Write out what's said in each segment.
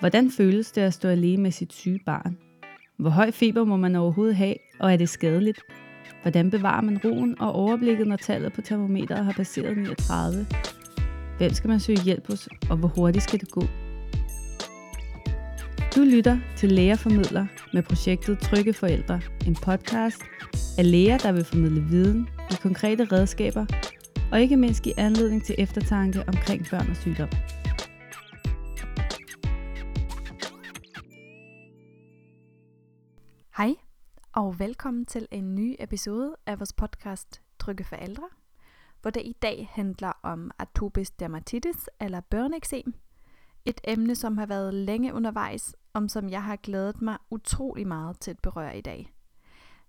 Hvordan føles det at stå alene med sit syge barn? Hvor høj feber må man overhovedet have, og er det skadeligt? Hvordan bevarer man roen og overblikket, når tallet på termometeret har passeret 39? Hvem skal man søge hjælp hos, og hvor hurtigt skal det gå? Du lytter til Lægerformidler med projektet Trygge Forældre, en podcast af læger, der vil formidle viden, i konkrete redskaber og ikke mindst give anledning til eftertanke omkring børn og sygdom. Og velkommen til en ny episode af vores podcast Trygge Forældre, hvor det i dag handler om atopisk dermatitis eller børneeksem. Et emne, som har været længe undervejs, om som jeg har glædet mig utrolig meget til at berøre i dag.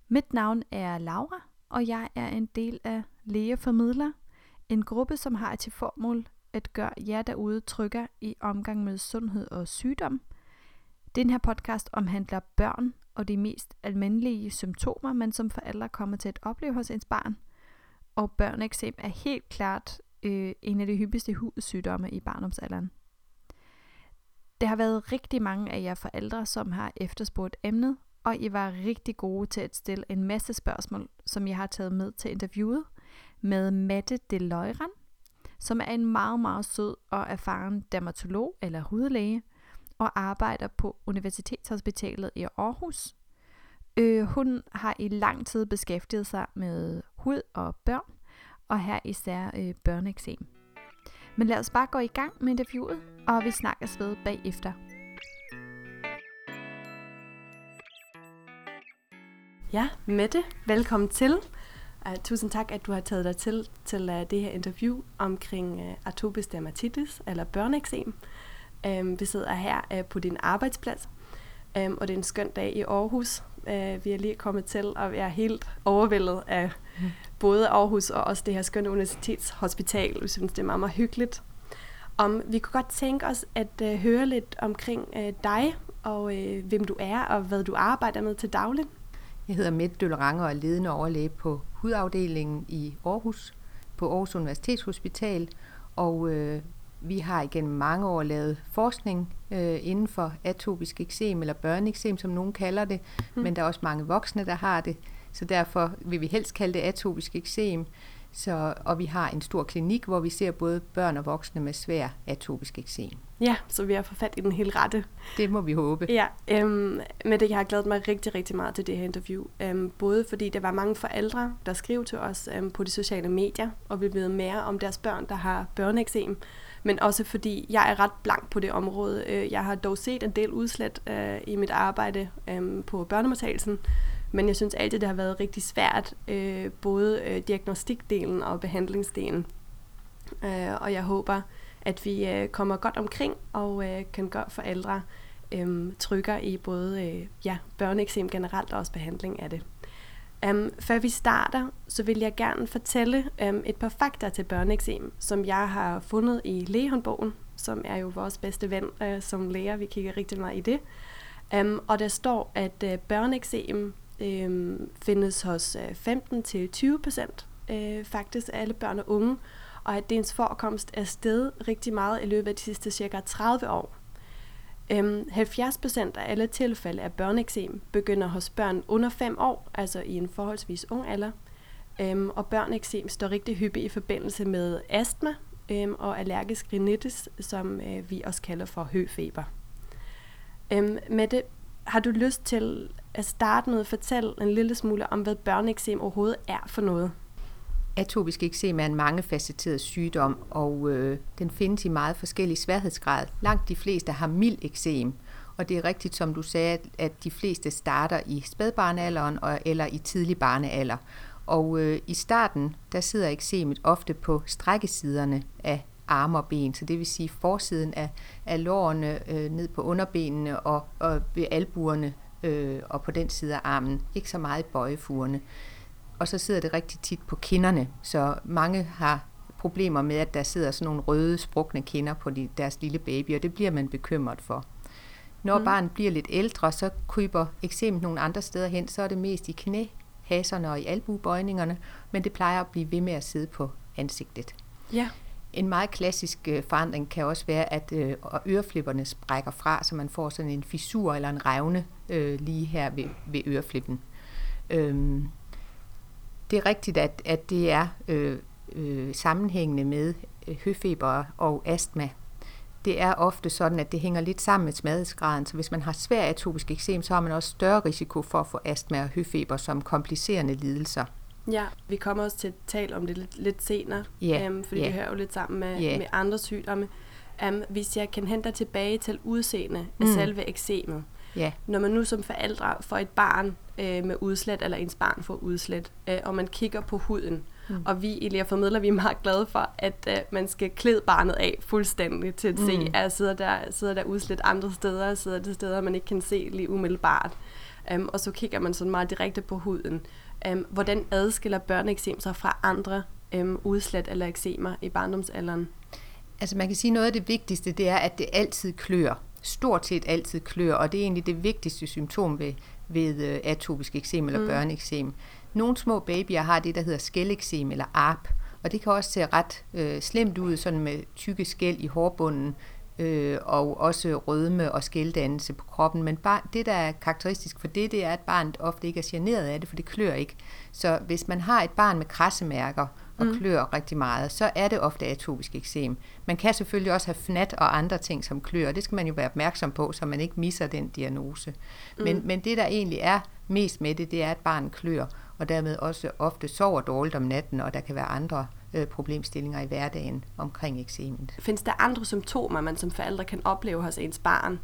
Mit navn er Laura, og jeg er en del af Lægeformidler, en gruppe, som har til formål at gøre jer derude trygge i omgang med sundhed og sygdom. Den her podcast omhandler børn og de mest almindelige symptomer, man som forældre kommer til at opleve hos ens barn. Og børneeksem er helt klart øh, en af de hyppigste hudsygdomme i barndomsalderen. Det har været rigtig mange af jer forældre, som har efterspurgt emnet, og I var rigtig gode til at stille en masse spørgsmål, som jeg har taget med til interviewet med Mette de som er en meget, meget sød og erfaren dermatolog eller hudlæge, og arbejder på Universitetshospitalet i Aarhus. Øh, hun har i lang tid beskæftiget sig med hud og børn, og her især øh, børneeksem. Men lad os bare gå i gang med interviewet, og vi snakkes ved bagefter. Ja, Mette, velkommen til. Uh, tusind tak, at du har taget dig til til uh, det her interview omkring uh, atopisk dermatitis, eller børneeksem. Um, vi sidder her uh, på din arbejdsplads, um, og det er en skøn dag i Aarhus. Uh, vi er lige kommet til, og være er helt overvældet af både Aarhus og også det her skønne universitetshospital. Vi synes, det er meget, meget hyggeligt. Om vi kunne godt tænke os at uh, høre lidt omkring uh, dig, og uh, hvem du er, og hvad du arbejder med til daglig. Jeg hedder Mette Døllerange og er ledende overlæge på hudafdelingen i Aarhus, på Aarhus Universitetshospital, og øh, vi har igennem mange år lavet forskning øh, inden for atopisk eksem, eller børneeksem, som nogen kalder det, mm. men der er også mange voksne, der har det, så derfor vil vi helst kalde det atopisk eksem. Så, og vi har en stor klinik, hvor vi ser både børn og voksne med svær atopisk eksem. Ja, så vi har fået fat i den helt rette. Det må vi håbe. Ja, øhm, men det, jeg har glædet mig rigtig, rigtig meget til det her interview. Øhm, både fordi der var mange forældre, der skrev til os øhm, på de sociale medier, og vil vide mere om deres børn, der har børneeksem. Men også fordi jeg er ret blank på det område. Øh, jeg har dog set en del udslæt øh, i mit arbejde øh, på børnemodtagelsen, men jeg synes altid, det har været rigtig svært, øh, både øh, diagnostikdelen og behandlingsdelen. Øh, og jeg håber, at vi øh, kommer godt omkring og øh, kan gøre forældre øh, trykker i både øh, ja, børneeksem generelt og også behandling af det. Um, før vi starter, så vil jeg gerne fortælle um, et par fakta til børneeksem, som jeg har fundet i lægehåndbogen, som er jo vores bedste ven uh, som læger. Vi kigger rigtig meget i det. Um, og der står, at øh, uh, børneeksem um, findes hos øh, uh, 15-20 procent uh, faktisk af alle børn og unge, og at dens forekomst er steget rigtig meget i løbet af de sidste cirka 30 år. Øhm, 70% af alle tilfælde af børneeksem begynder hos børn under 5 år, altså i en forholdsvis ung alder. Øhm, og børneeksem står rigtig hyppigt i forbindelse med astma øhm, og allergisk rinitis, som øh, vi også kalder for høfeber. Øhm, Mette, har du lyst til at starte med at fortælle en lille smule om, hvad børneeksem overhovedet er for noget? Atopisk eksem er en mangefacetteret sygdom, og øh, den findes i meget forskellige sværhedsgrad. Langt de fleste har mild eksem, og det er rigtigt, som du sagde, at de fleste starter i spædbarnealderen og, eller i tidlig barnealder. Og øh, i starten, der sidder eksemet ofte på strækkesiderne af arme og ben, så det vil sige forsiden af, af lårene øh, ned på underbenene og, og ved albuerne øh, og på den side af armen. Ikke så meget i bøjefugerne og så sidder det rigtig tit på kinderne, så mange har problemer med, at der sidder sådan nogle røde, sprukne kinder på de, deres lille baby, og det bliver man bekymret for. Når mm. barnet bliver lidt ældre, så kryber eksemet nogle andre steder hen, så er det mest i knæ, haserne og i albuebøjningerne, men det plejer at blive ved med at sidde på ansigtet. Ja. En meget klassisk øh, forandring kan også være, at øh, øreflipperne sprækker fra, så man får sådan en fissur eller en revne øh, lige her ved, ved øreflippen. Øhm, det er rigtigt, at, at det er øh, øh, sammenhængende med øh, høfeber og astma. Det er ofte sådan, at det hænger lidt sammen med smadhedsgraden, så hvis man har svær atopisk eksem, så har man også større risiko for at få astma og høfeber som komplicerende lidelser. Ja, vi kommer også til at tale om det lidt, lidt senere, Ja, øhm, fordi ja. det hører jo lidt sammen med, Ja. med andre sygdomme. Um, hvis jeg kan hente dig tilbage til udseende af Mm. selve eksemet. Ja, Når man nu som forældre får et barn øh, med udslæt, eller ens barn får udslæt, øh, og man kigger på huden, mm. og vi i Lea Formidler, vi er meget glade for, at øh, man skal klæde barnet af fuldstændig til at se, Mm. at sidder der, sidder der udslæt andre steder, sidder det steder, man ikke kan se lige umiddelbart. Um, og så kigger man sådan meget direkte på huden. Um, hvordan adskiller børneeksem sig fra andre um, udslæt eller eksemer i barndomsalderen? altså man kan sige, noget af det vigtigste, det er, at det altid klør. Stort set altid klør, og det er egentlig det vigtigste symptom ved, ved øh, atopisk eksem eller mm. børneeksem. Nogle små babyer har det, der hedder skælleksem eller arp, og det kan også se ret øh, slemt ud, sådan med tykke skæl i hårbunden, øh, og også rødme og skældannelse på kroppen. Men bar, det, der er karakteristisk for det, det er, at barnet ofte ikke er generet af det, for det klør ikke. Så hvis man har et barn med krassemærker og mm. klør rigtig meget, så er det ofte atopisk eksem. Man kan selvfølgelig også have fnat og andre ting, som klør, og det skal man jo være opmærksom på, så man ikke misser den diagnose. Men, men det, der egentlig er mest med det, det er, at barnet klør, og dermed også ofte sover dårligt om natten, og der kan være andre øh, problemstillinger i hverdagen omkring eksemet. Findes der andre symptomer, man som forældre kan opleve hos ens barn?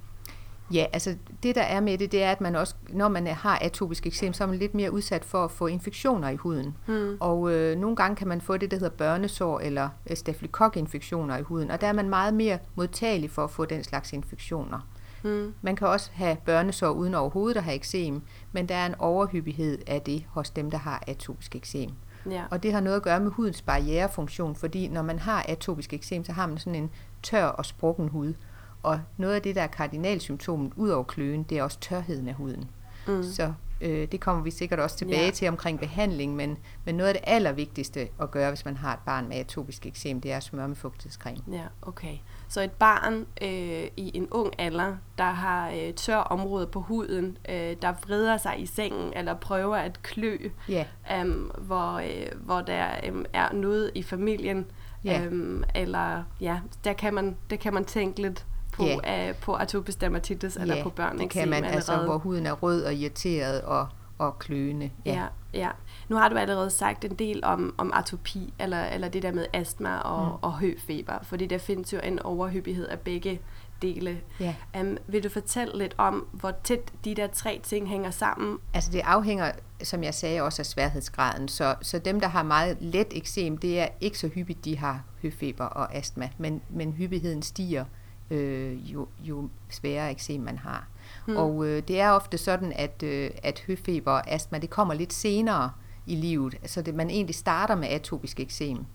Ja, altså det der er med det, det er, at man også, når man har atopisk eksem, så er man lidt mere udsat for at få infektioner i huden. Hmm. Og øh, nogle gange kan man få det, der hedder børnesår eller øh, stafylokokinfektioner i huden, og der er man meget mere modtagelig for at få den slags infektioner. Hmm. Man kan også have børnesår uden overhovedet at have eksem, men der er en overhyppighed af det hos dem, der har atopisk eksem. Ja. Og det har noget at gøre med hudens barrierefunktion, fordi når man har atopisk eksem, så har man sådan en tør og sprukken hud. Og noget af det, der er kardinalsymptomet ud over kløen, det er også tørheden af huden. Mm. Så øh, det kommer vi sikkert også tilbage Ja. til omkring behandling, men, men noget af det allervigtigste at gøre, hvis man har et barn med atopisk eksem, det er at smøre med fugtighedscreme. Ja, okay. Så et barn øh, i en ung alder, der har øh, tør område på huden, øh, der vrider sig i sengen eller prøver at klø, Ja. øhm, hvor, øh, hvor der øhm, er noget i familien, Ja. øhm, eller ja, der kan man, der kan man tænke lidt på, Ja. øh, på atopisk dermatitis eller ja, på børn. det kan man, altså, hvor huden er rød og irriteret og, og kløende. Ja, ja. Nu har du allerede sagt en del om, om atopi, eller, eller det der med astma og, mm. og høfeber, fordi der findes jo en overhyppighed af begge dele. Ja. Um, vil du fortælle lidt om, hvor tæt de der tre ting hænger sammen? Altså det afhænger, som jeg sagde, også af sværhedsgraden. Så, så dem, der har meget let eksem, det er ikke så hyppigt, de har høfeber og astma, men, men hyppigheden stiger, øh, jo, jo sværere eksem man har. Hmm. Og øh, det er ofte sådan, at, øh, at høfeber og astma, det kommer lidt senere i livet, så det, man egentlig starter med atopisk eksem.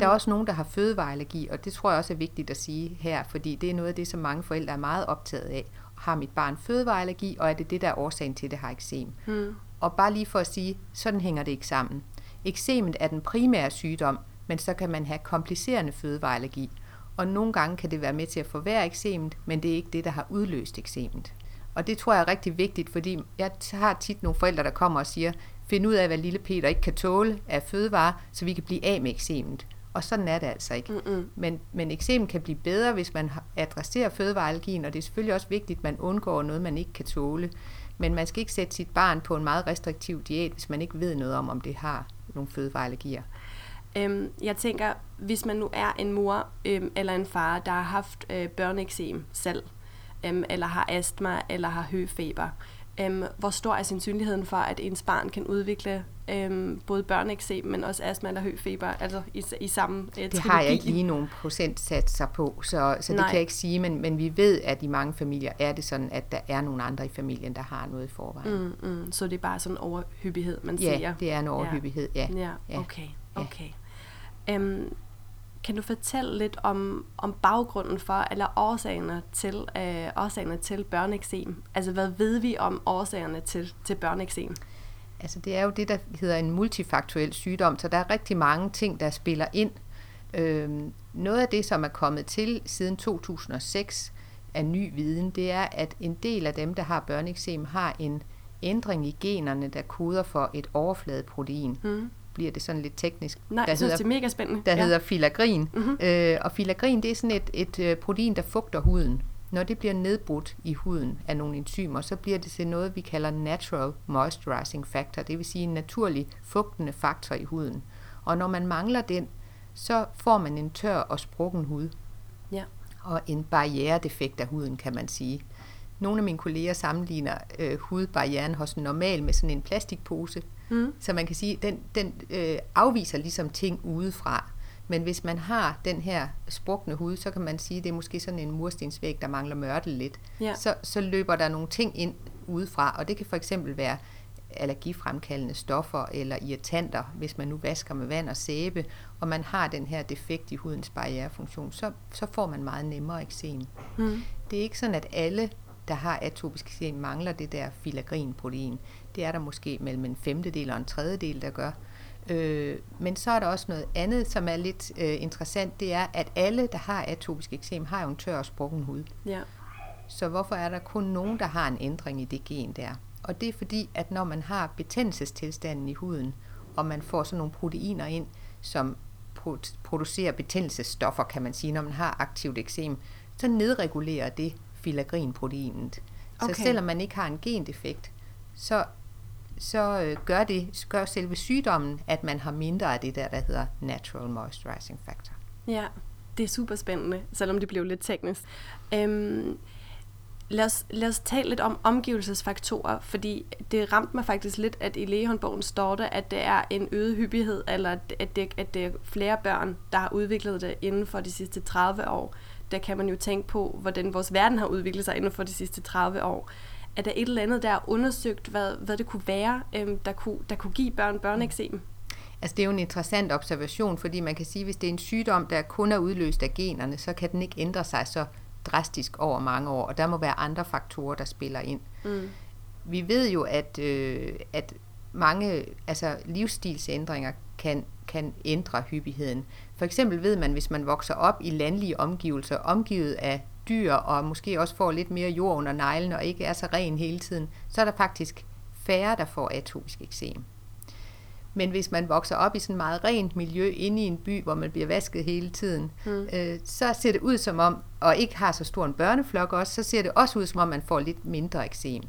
Der er også nogen, der har fødevareallergi, og det tror jeg også er vigtigt at sige her, fordi det er noget af det, som mange forældre er meget optaget af. Har mit barn fødevareallergi, og er det det, der er årsagen til, at det har eksem? Hmm. Og bare lige for at sige, sådan hænger det ikke sammen. Eksemet er den primære sygdom, men så kan man have komplicerende fødevareallergi. Og nogle gange kan det være med til at forværre eksemet, men det er ikke det, der har udløst eksemet. Og det tror jeg er rigtig vigtigt, fordi jeg har tit nogle forældre, der kommer og siger, find ud af, hvad lille Peter ikke kan tåle af fødevarer, så vi kan blive af med eksemet. Og sådan er det altså ikke. Mm-mm. Men, men eksem kan blive bedre, hvis man adresserer fødevareallergien, og det er selvfølgelig også vigtigt, at man undgår noget, man ikke kan tåle. Men man skal ikke sætte sit barn på en meget restriktiv diæt, hvis man ikke ved noget om, om det har nogle fødevareallergier. Øhm, jeg tænker, hvis man nu er en mor øhm, eller en far, der har haft øh, børneeksem selv, øhm, eller har astma, eller har høfeber, øhm, hvor stor er sandsynligheden for, at ens barn kan udvikle øhm, både børneeksem, men også astma eller høfeber, altså i, i samme øh, Det trilogi? har jeg ikke lige nogen procentsatser på, så, så det Nej. kan jeg ikke sige, men, men vi ved, at i mange familier er det sådan, at der er nogle andre i familien, der har noget i forvejen. Mm, mm, så det er bare sådan en overhyppighed, man ja, siger? det er en overhyppighed, ja. Ja, Ja. okay, Ja. Øhm, kan du fortælle lidt om, om baggrunden for, eller årsagerne til, øh, årsagerne til børneeksem? Altså, hvad ved vi om årsagerne til, til børneeksem? Altså det er jo det, der hedder en multifaktuel sygdom, så der er rigtig mange ting, der spiller ind. Øh, noget af det, som er kommet til siden 2006 af ny viden, det er, at en del af dem, der har børneeksem, har en ændring i generne, der koder for et overfladeprotein. Mm. Bliver det sådan lidt teknisk? Nej, der jeg synes, hedder, det er mega spændende. Der ja. hedder filagrin. Mm-hmm. Øh, og filagrin, det er sådan et, et øh, protein, der fugter huden. Når det bliver nedbrudt i huden af nogle enzymer, så bliver det til noget, vi kalder natural moisturizing factor, det vil sige en naturlig fugtende faktor i huden. Og når man mangler den, så får man en tør og sprukken hud. Ja. Og en barrieredefekt af huden, kan man sige. Nogle af mine kolleger sammenligner øh, hudbarrieren hos en normal med sådan en plastikpose. Mm. Så man kan sige, den, den øh, afviser ligesom ting udefra. Men hvis man har den her sprukne hud, så kan man sige, at det er måske sådan en murstensvæg, der mangler mørtel lidt. Ja. Så, så løber der nogle ting ind udefra, og det kan for eksempel være allergifremkaldende stoffer eller irritanter, hvis man nu vasker med vand og sæbe, og man har den her defekt i hudens barrierefunktion, så, så får man meget nemmere eksem. Mm. Det er ikke sådan, at alle, der har atopisk eksem, mangler det der filagrinprotein. Det er der måske mellem en femtedel og en tredjedel, der gør. Øh, men så er der også noget andet, som er lidt øh, interessant, det er, at alle, der har atopisk eksem, har jo en tør og sprukken hud. Ja. Så hvorfor er der kun nogen, der har en ændring i det gen der? Og det er fordi, at når man har betændelsestilstanden i huden, og man får sådan nogle proteiner ind, som producerer betændelsesstoffer, kan man sige, når man har aktivt eksem, så nedregulerer det filagrinproteinet. Okay. Så selvom man ikke har en gendefekt, så, så øh, gør det gør selve sygdommen, at man har mindre af det der, der hedder natural moisturizing factor. Ja, det er super spændende, selvom det blev lidt teknisk. Øhm, Lad os, lad os tale lidt om omgivelsesfaktorer, fordi det ramte mig faktisk lidt, at i lægehåndbogen står der, at det er en øget hyppighed, eller at det, at det er flere børn, der har udviklet det inden for de sidste 30 år. Der kan man jo tænke på, hvordan vores verden har udviklet sig inden for de sidste 30 år. Er der et eller andet, der er undersøgt, hvad, hvad det kunne være, øhm, der, kunne, der kunne give børn børneeksem? Altså det er jo en interessant observation, fordi man kan sige, at hvis det er en sygdom, der kun er udløst af generne, så kan den ikke ændre sig så drastisk over mange år, og der må være andre faktorer, der spiller ind. Mm. Vi ved jo, at, øh, at mange altså livsstilsændringer kan, kan ændre hyppigheden. For eksempel ved man, hvis man vokser op i landlige omgivelser, omgivet af dyr, og måske også får lidt mere jord under neglen, og ikke er så ren hele tiden, så er der faktisk færre, der får atopisk eksem. Men hvis man vokser op i sådan et meget rent miljø inde i en by, hvor man bliver vasket hele tiden, mm. øh, så ser det ud som om, og ikke har så stor en børneflok også, så ser det også ud som om, man får lidt mindre eksem.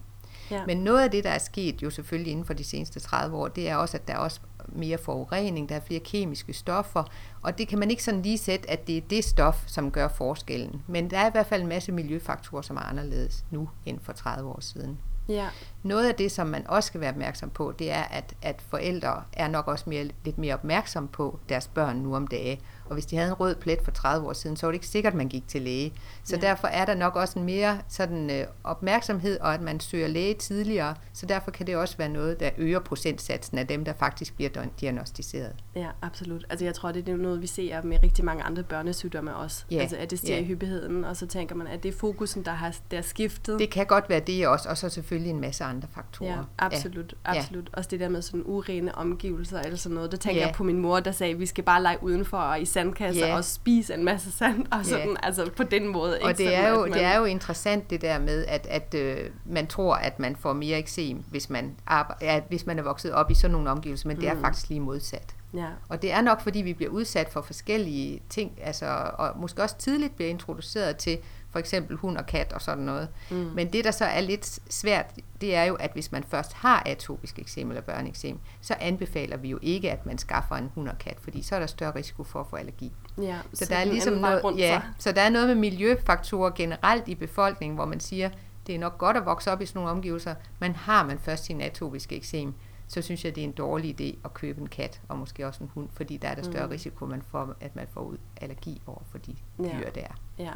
Ja. Men noget af det, der er sket jo selvfølgelig inden for de seneste 30 år, det er også, at der er også mere forurening, der er flere kemiske stoffer, og det kan man ikke sådan lige sætte, at det er det stof, som gør forskellen. Men der er i hvert fald en masse miljøfaktorer, som er anderledes nu end for 30 år siden. Ja. Noget af det, som man også skal være opmærksom på, det er, at, at forældre er nok også mere, lidt mere opmærksom på deres børn nu om dage. Og hvis de havde en rød plet for 30 år siden, så var det ikke sikkert, at man gik til læge. Så ja. derfor er der nok også en mere sådan, øh, opmærksomhed, og at man søger læge tidligere. Så derfor kan det også være noget, der øger procentsatsen af dem, der faktisk bliver diagnostiseret. Ja, absolut. Altså jeg tror, det er noget, vi ser med rigtig mange andre børnesygdomme også. Ja. Altså at det stiger ja. i hyppigheden, og så tænker man, at det er fokusen, der har der er skiftet. Det kan godt være det også, og så selvfølgelig en masse andre faktorer. Ja, absolut. Ja. absolut. Ja. Også det der med sådan urene omgivelser eller sådan noget. Der tænker ja. jeg på min mor, der sagde, at vi skal bare lege udenfor og i sandkasser yeah. og spise en masse sand, og sådan, yeah. altså på den måde. Ikke? Og det er, jo, man... det er jo interessant det der med, at, at øh, man tror, at man får mere eksem, hvis man, arbejder, ja, hvis man er vokset op i sådan nogle omgivelser, men mm. det er mm. faktisk lige modsat. Ja. Og det er nok, fordi vi bliver udsat for forskellige ting, altså, og måske også tidligt bliver introduceret til for eksempel hund og kat og sådan noget. Mm. Men det, der så er lidt svært, det er jo, at hvis man først har atopisk eksem eller børneeksem, så anbefaler vi jo ikke, at man skaffer en hund og kat, fordi så er der større risiko for at få allergi. Ja, så, så der er ligesom noget, ja, så der er noget med miljøfaktorer generelt i befolkningen, hvor man siger, det er nok godt at vokse op i sådan nogle omgivelser, men har man først sin atopiske eksem, så synes jeg, det er en dårlig idé at købe en kat, og måske også en hund, fordi der er der større mm. risiko, man får, at man får ud allergi over for de ja. dyr der. Ja,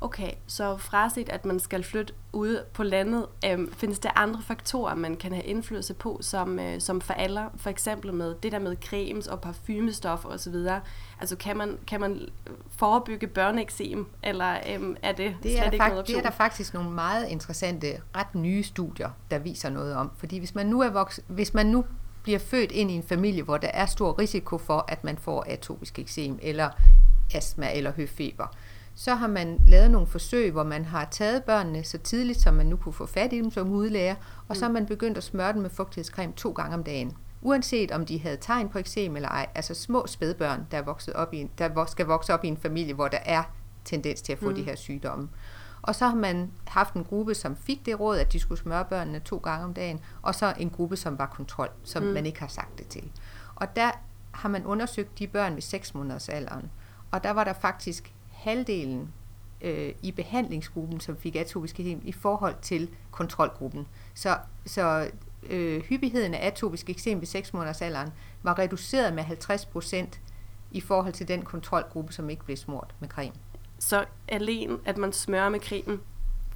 okay. Så fraset, at man skal flytte ud på landet, øhm, findes der andre faktorer, man kan have indflydelse på, som, øh, som for alle, for eksempel med det der med cremes og parfumestoffer osv., Altså kan man, kan man forebygge børneeksem, eller øhm, er det, det er slet ikke noget Det er der faktisk nogle meget interessante, ret nye studier, der viser noget om. Fordi hvis man nu, er voks, hvis man nu bliver født ind i en familie, hvor der er stor risiko for, at man får atopisk eksem, eller astma eller høfeber. Så har man lavet nogle forsøg, hvor man har taget børnene så tidligt, som man nu kunne få fat i dem som hudlæger, og så har man begyndt at smøre dem med fugtighedscreme to gange om dagen. Uanset om de havde tegn på eksem eller ej, altså små spædbørn, der, er vokset op i en, der skal vokse op i en familie, hvor der er tendens til at få mm. de her sygdomme. Og så har man haft en gruppe, som fik det råd, at de skulle smøre børnene to gange om dagen, og så en gruppe, som var kontrol, som mm. man ikke har sagt det til. Og der har man undersøgt de børn ved 6 måneders alderen, og der var der faktisk halvdelen øh, i behandlingsgruppen, som fik atopisk eksem, i forhold til kontrolgruppen. Så, så øh, hyppigheden af atopisk eksem ved 6 måneders alderen var reduceret med 50 procent i forhold til den kontrolgruppe, som ikke blev smurt med creme. Så alene, at man smører med cremen,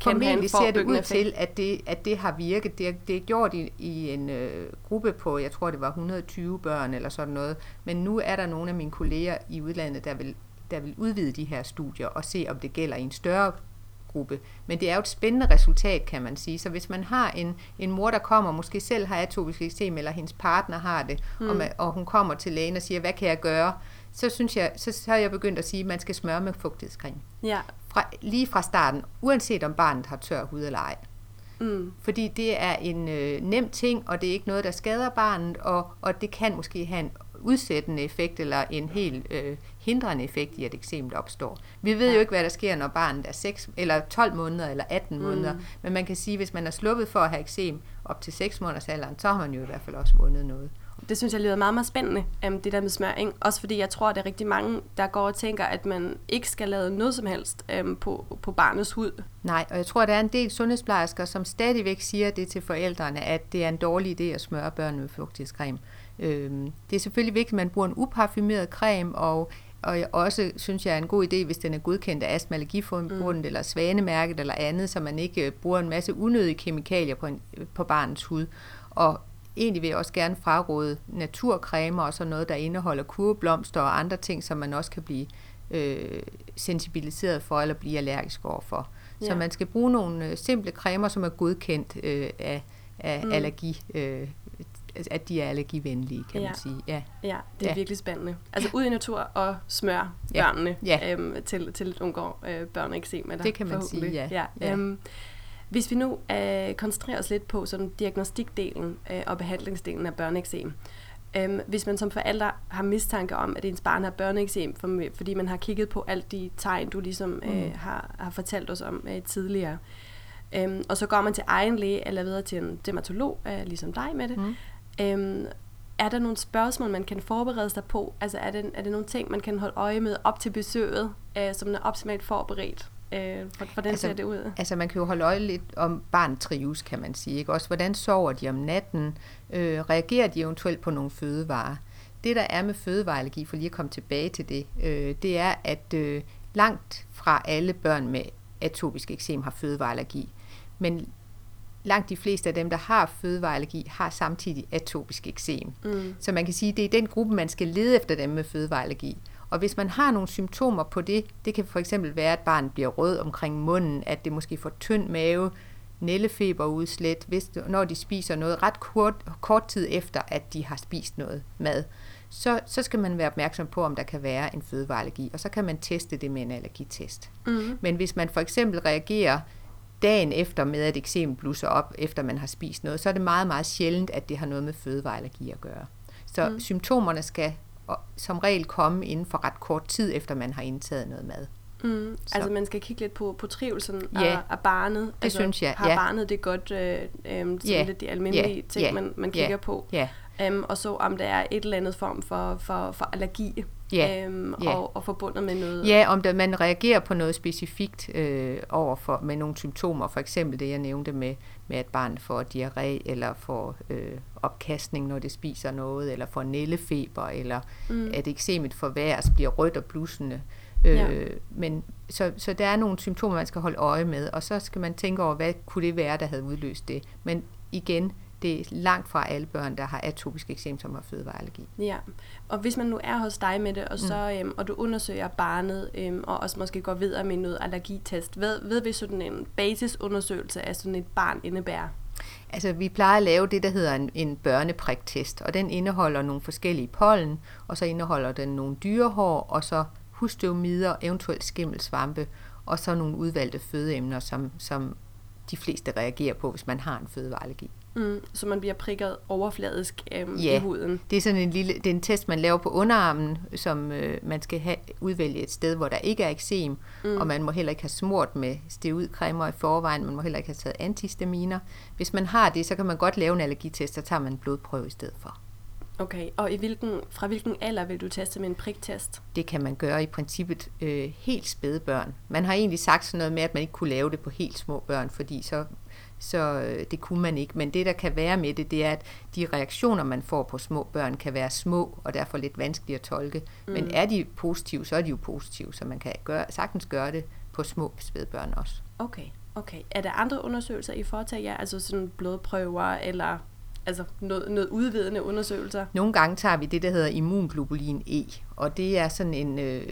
kan Formentlig ser det ud effekt. til, at det, at det har virket. Det, det er gjort i, i en øh, gruppe på, jeg tror det var 120 børn eller sådan noget. Men nu er der nogle af mine kolleger i udlandet, der vil, der vil udvide de her studier og se, om det gælder i en større gruppe. Men det er jo et spændende resultat, kan man sige. Så hvis man har en, en mor, der kommer, måske selv har atopisk eksem, eller hendes partner har det, mm. og, man, og hun kommer til lægen og siger, hvad kan jeg gøre? Så synes jeg, så, har jeg begyndt at sige, at man skal smøre med fugtighedscreme. Ja. Fra, lige fra starten, uanset om barnet har tør hud eller ej. Mm. Fordi det er en øh, nem ting, og det er ikke noget, der skader barnet, og, og det kan måske have en udsættende effekt eller en helt øh, hindrende effekt i, at eksemet opstår. Vi ved ja. jo ikke, hvad der sker, når barnet er 6, eller 12 måneder eller 18 mm. måneder, men man kan sige, at hvis man er sluppet for at have eksem op til 6 måneders alderen, så har man jo i hvert fald også vundet noget. Det synes jeg lyder meget, meget spændende, um, det der med smøring. Også fordi jeg tror, at der er rigtig mange, der går og tænker, at man ikke skal lave noget som helst um, på, på barnets hud. Nej, og jeg tror, at der er en del sundhedsplejersker, som stadigvæk siger det til forældrene, at det er en dårlig idé at smøre børn med fugtighedscreme. Øhm, det er selvfølgelig vigtigt, at man bruger en uparfumeret creme, og, og jeg også synes jeg er en god idé, hvis den er godkendt af Astma Allergiforbundet mm. eller Svanemærket eller andet, så man ikke øh, bruger en masse unødige kemikalier på, en, på barnets hud. Og egentlig vil jeg også gerne fraråde naturcremer og sådan noget, der indeholder kurblomster og andre ting, som man også kan blive øh, sensibiliseret for eller blive allergisk overfor. Ja. Så man skal bruge nogle øh, simple cremer, som er godkendt øh, af, af mm. allergi øh, at de er allergivenlige, kan ja. man sige. Ja, ja det er ja. virkelig spændende. Altså ud i natur og smør ja. børnene ja. Øhm, til, til at undgå øh, børn ikke se med Det kan man sige, ja. ja. ja. Øhm, hvis vi nu øh, koncentrerer os lidt på sådan diagnostikdelen øh, og behandlingsdelen af børneeksem, Øhm, hvis man som forældre har mistanke om, at ens barn har børneeksem, for, fordi man har kigget på alle de tegn, du ligesom øh, mm. har, har fortalt os om øh, tidligere, øhm, og så går man til egen læge eller videre til en dermatolog, øh, ligesom dig med det, mm. Øhm, er der nogle spørgsmål, man kan forberede sig på? Altså er det, er det nogle ting, man kan holde øje med op til besøget, øh, som er optimalt forberedt? Øh, hvordan altså, ser det ud? Altså man kan jo holde øje lidt om barnet trives, kan man sige. Ikke? Også hvordan sover de om natten? Øh, reagerer de eventuelt på nogle fødevarer? Det der er med fødevareallergi, for lige at komme tilbage til det, øh, det er, at øh, langt fra alle børn med atopisk eksem har fødevareallergi. Men langt de fleste af dem, der har fødevareallergi, har samtidig atopisk eksem. Mm. Så man kan sige, at det er den gruppe, man skal lede efter dem med fødevareallergi. Og hvis man har nogle symptomer på det, det kan for eksempel være, at barnet bliver rød omkring munden, at det måske får tynd mave, nællefeberudslæt, hvis, når de spiser noget ret kort, kort tid efter, at de har spist noget mad, så, så skal man være opmærksom på, om der kan være en fødevareallergi, og så kan man teste det med en allergitest. Mm. Men hvis man for eksempel reagerer dagen efter med, at eksem blusser op, efter man har spist noget, så er det meget, meget sjældent, at det har noget med fødevareallergi at gøre. Så mm. symptomerne skal som regel komme inden for ret kort tid, efter man har indtaget noget mad. Mm, altså man skal kigge lidt på, på trivelsen ja, af, af barnet. Det altså, synes jeg. Har ja. barnet det godt, øh, øh, som ja, lidt de almindelige ja, ting, ja, man, man kigger ja, på. Ja. Um, og så om der er et eller andet form for, for, for allergi ja, um, ja. Og, og forbundet med noget. Ja, om der, man reagerer på noget specifikt øh, overfor med nogle symptomer, for eksempel det jeg nævnte med, med at barnet får diarré eller får øh, opkastning, når det spiser noget, eller får nællefeber, eller mm. at eksemet forværres, bliver rødt og blussende. Øh, ja. men, så, så der er nogle symptomer, man skal holde øje med, og så skal man tænke over, hvad kunne det være, der havde udløst det. Men igen, det er langt fra alle børn, der har atopisk eksem, som har fødevareallergi. Ja, og hvis man nu er hos dig med det, og, så, mm. øhm, og du undersøger barnet, øhm, og også måske går videre med noget allergitest, hvad, ved vi sådan en basisundersøgelse af sådan et barn indebærer? Altså, vi plejer at lave det, der hedder en, en børnepriktest, og den indeholder nogle forskellige pollen, og så indeholder den nogle dyrehår, og så husstøvmider, eventuelt skimmelsvampe, og så nogle udvalgte fødeemner, som, som de fleste reagerer på, hvis man har en fødevareallergi. Mm, så man bliver prikket overfladisk øhm, Ja. i huden. Det er sådan en lille, det er en test, man laver på underarmen, som øh, man skal have, udvælge et sted, hvor der ikke er eksem, mm. og man må heller ikke have smurt med steroidcremer i forvejen, man må heller ikke have taget antihistaminer. Hvis man har det, så kan man godt lave en allergitest, så tager man en blodprøve i stedet for. Okay, og i hvilken, fra hvilken alder vil du teste med en priktest? Det kan man gøre i princippet øh, helt spæde børn. Man har egentlig sagt sådan noget med, at man ikke kunne lave det på helt små børn, fordi så, så øh, det kunne man ikke. Men det, der kan være med det, det er, at de reaktioner, man får på små børn, kan være små, og derfor lidt vanskelige at tolke. Mm. Men er de positive, så er de jo positive, så man kan gøre, sagtens gøre det på små spædbørn også. Okay, okay. Er der andre undersøgelser, I foretager jer? Altså sådan blodprøver, eller altså noget, noget udvidende undersøgelser? Nogle gange tager vi det, der hedder immunglobulin E, og det er sådan en, øh,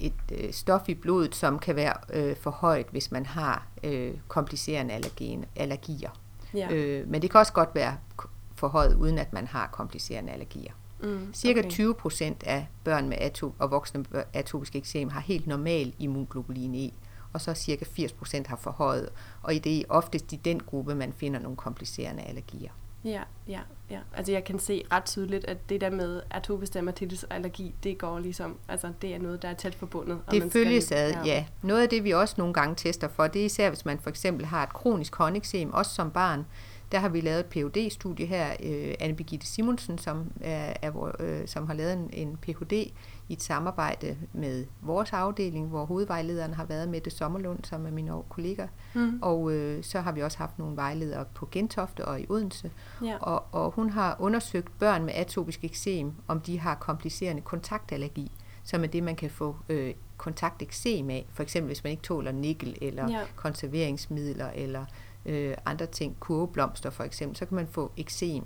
et øh, stof i blodet, som kan være øh, for højt, hvis man har øh, komplicerende allergen, allergier. Ja. Øh, men det kan også godt være k- for højt, uden at man har komplicerende allergier. Mm, Cirka okay. 20 procent af børn med ato- og voksne med atopisk eksem har helt normal immunglobulin E, og så cirka 80 procent har for højt, og det er oftest i den gruppe, man finder nogle komplicerende allergier. Ja, ja, ja. Altså jeg kan se ret tydeligt, at det der med atopisk dermatitis og allergi, det går ligesom, altså det er noget, der er tæt forbundet. og man Det skal følges ad, ja. Noget af det, vi også nogle gange tester for, det er især, hvis man for eksempel har et kronisk håndeksem, også som barn. Der har vi lavet et phd studie her, øh, Anne Birgitte Simonsen, som, er, er, øh, som har lavet en, en Ph.D. i et samarbejde med vores afdeling, hvor hovedvejlederen har været med det Sommerlund, som er min kollega. Mm. Og øh, så har vi også haft nogle vejledere på Gentofte og i Odense. Ja. Og, og hun har undersøgt børn med atopisk eksem, om de har komplicerende kontaktallergi, som er det, man kan få øh, kontakteksem af. For eksempel hvis man ikke tåler nikkel eller Ja. konserveringsmidler eller øh, andre ting, kurveblomster for eksempel, så kan man få eksem.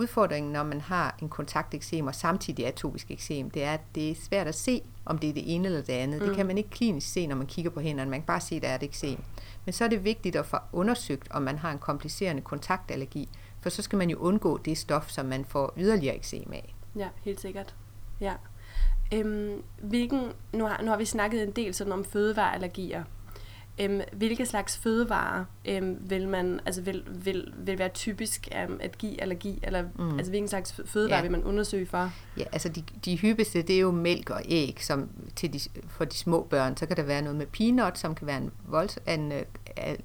Udfordringen, når man har en kontakteksem og samtidig atopisk eksem, det er, at det er svært at se, om det er det ene eller det andet. Mm. Det kan man ikke klinisk se, når man kigger på hænderne. Man kan bare se, at der er et eksem. Men så er det vigtigt at få undersøgt, om man har en komplicerende kontaktallergi, for så skal man jo undgå det stof, som man får yderligere eksem af. Ja, helt sikkert. Ja. Øhm, hvilken, nu, har, nu har vi snakket en del sådan om fødevareallergier. Øhm, hvilke slags fødevarer øhm, vil man altså vil, vil, vil være typisk øhm, at give allergi eller mm. altså hvilken slags fødevarer Ja. vil man undersøge for? Ja, altså de, de hyppigste, det er jo mælk og æg, som til de, for de små børn. Så kan der være noget med peanut, som kan være en, volds, en, øh,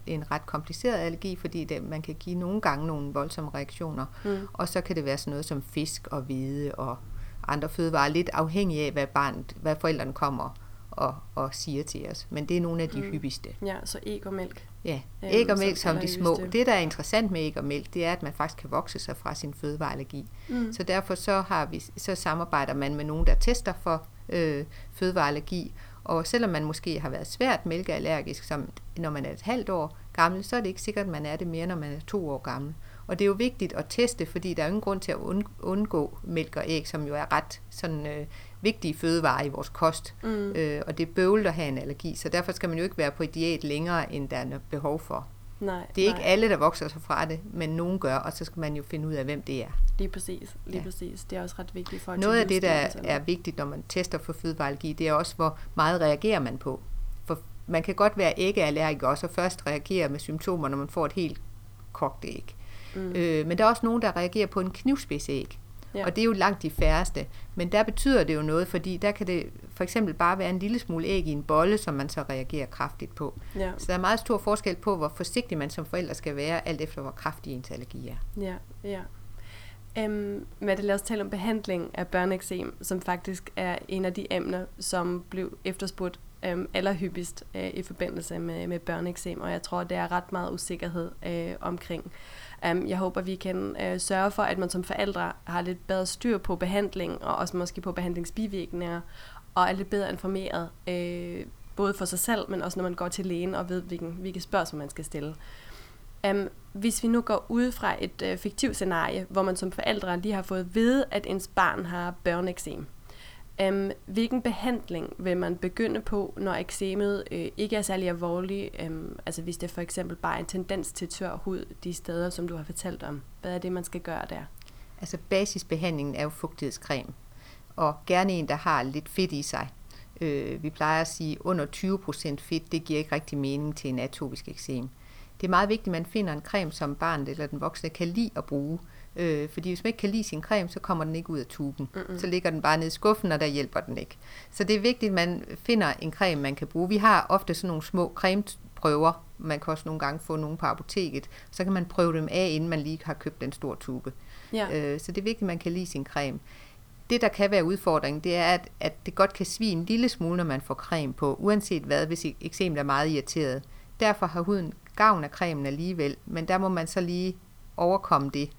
en ret kompliceret allergi, fordi det, man kan give nogle gange nogle voldsomme reaktioner. Mm. Og så kan det være sådan noget som fisk og hvede og andre fødevarer, lidt afhængig af, hvad, barnet, hvad forældrene kommer og, og siger til os. Men det er nogle af de mm. hyppigste. Ja, så æg og mælk. Ja, æg og mælk som de små. Det, der er interessant med æg og mælk, det er, at man faktisk kan vokse sig fra sin fødevareallergi. Mm. Så derfor så, har vi, så samarbejder man med nogen, der tester for øh, fødevareallergi. Og selvom man måske har været svært mælkeallergisk, som når man er et halvt år gammel, så er det ikke sikkert, at man er det mere, når man er to år gammel. Og det er jo vigtigt at teste, fordi der er ingen grund til at und- undgå mælk og æg, som jo er ret sådan, øh, vigtige fødevarer i vores kost. Mm. Øh, og det er bøvlet at have en allergi, så derfor skal man jo ikke være på et diæt længere, end der er behov for. Nej, Det er nej. ikke alle, der vokser sig fra det, men nogen gør, og så skal man jo finde ud af, hvem det er. Lige præcis, lige ja. Ja. præcis. Det er også ret vigtigt for Noget af det, der er vigtigt, når man tester for fødevareallergi, det er også, hvor meget reagerer man på. For man kan godt være æggeallergiker, og så først reagere med symptomer, når man får et helt kogt æg. Mm. Øh, men der er også nogen, der reagerer på en knivspidsæg. Ja. Og det er jo langt de færreste. Men der betyder det jo noget, fordi der kan det for eksempel bare være en lille smule æg i en bolle, som man så reagerer kraftigt på. Ja, Så der er meget stor forskel på, hvor forsigtig man som forælder skal være, alt efter hvor kraftig ens allergi er. ja, ja. Um, Mette, lad os tale om behandling af børneeksem, som faktisk er en af de emner, som blev efterspurgt um, allerhyppigst uh, i forbindelse med, med børneeksem, og jeg tror, det er ret meget usikkerhed uh, omkring. Um, jeg håber, vi kan uh, sørge for, at man som forældre har lidt bedre styr på behandling, og også måske på behandlingsbivirkninger, og er lidt bedre informeret, uh, både for sig selv, men også når man går til lægen og ved, hvilken, hvilke spørgsmål man skal stille. Um, hvis vi nu går ud fra et uh, fiktivt scenarie, hvor man som forældre lige har fået at vide, at ens barn har børneeksem, um, hvilken behandling vil man begynde på, når eksemet øh, ikke er særlig alvorlig? Um, altså hvis det for eksempel bare er en tendens til tør hud de steder, som du har fortalt om. Hvad er det, man skal gøre der? Altså basisbehandlingen er jo fugtighedscreme, og gerne en, der har lidt fedt i sig. Øh, vi plejer at sige, under 20% fedt, det giver ikke rigtig mening til en atopisk eksem. Det er meget vigtigt, at man finder en creme, som barnet eller den voksne kan lide at bruge. Øh, fordi hvis man ikke kan lide sin creme, så kommer den ikke ud af tuben. Mm-hmm. Så ligger den bare nede i skuffen, og der hjælper den ikke. Så det er vigtigt, at man finder en creme, man kan bruge. Vi har ofte sådan nogle små cremeprøver. Man kan også nogle gange få nogle på apoteket. Så kan man prøve dem af, inden man lige har købt den store tube. Ja. Øh, så det er vigtigt, at man kan lide sin creme. Det, der kan være udfordringen, det er, at, at det godt kan svige en lille smule, når man får creme på, uanset hvad, hvis eksemet er meget irriteret. Derfor har huden gavn af cremen alligevel, men der må man så lige overkomme det.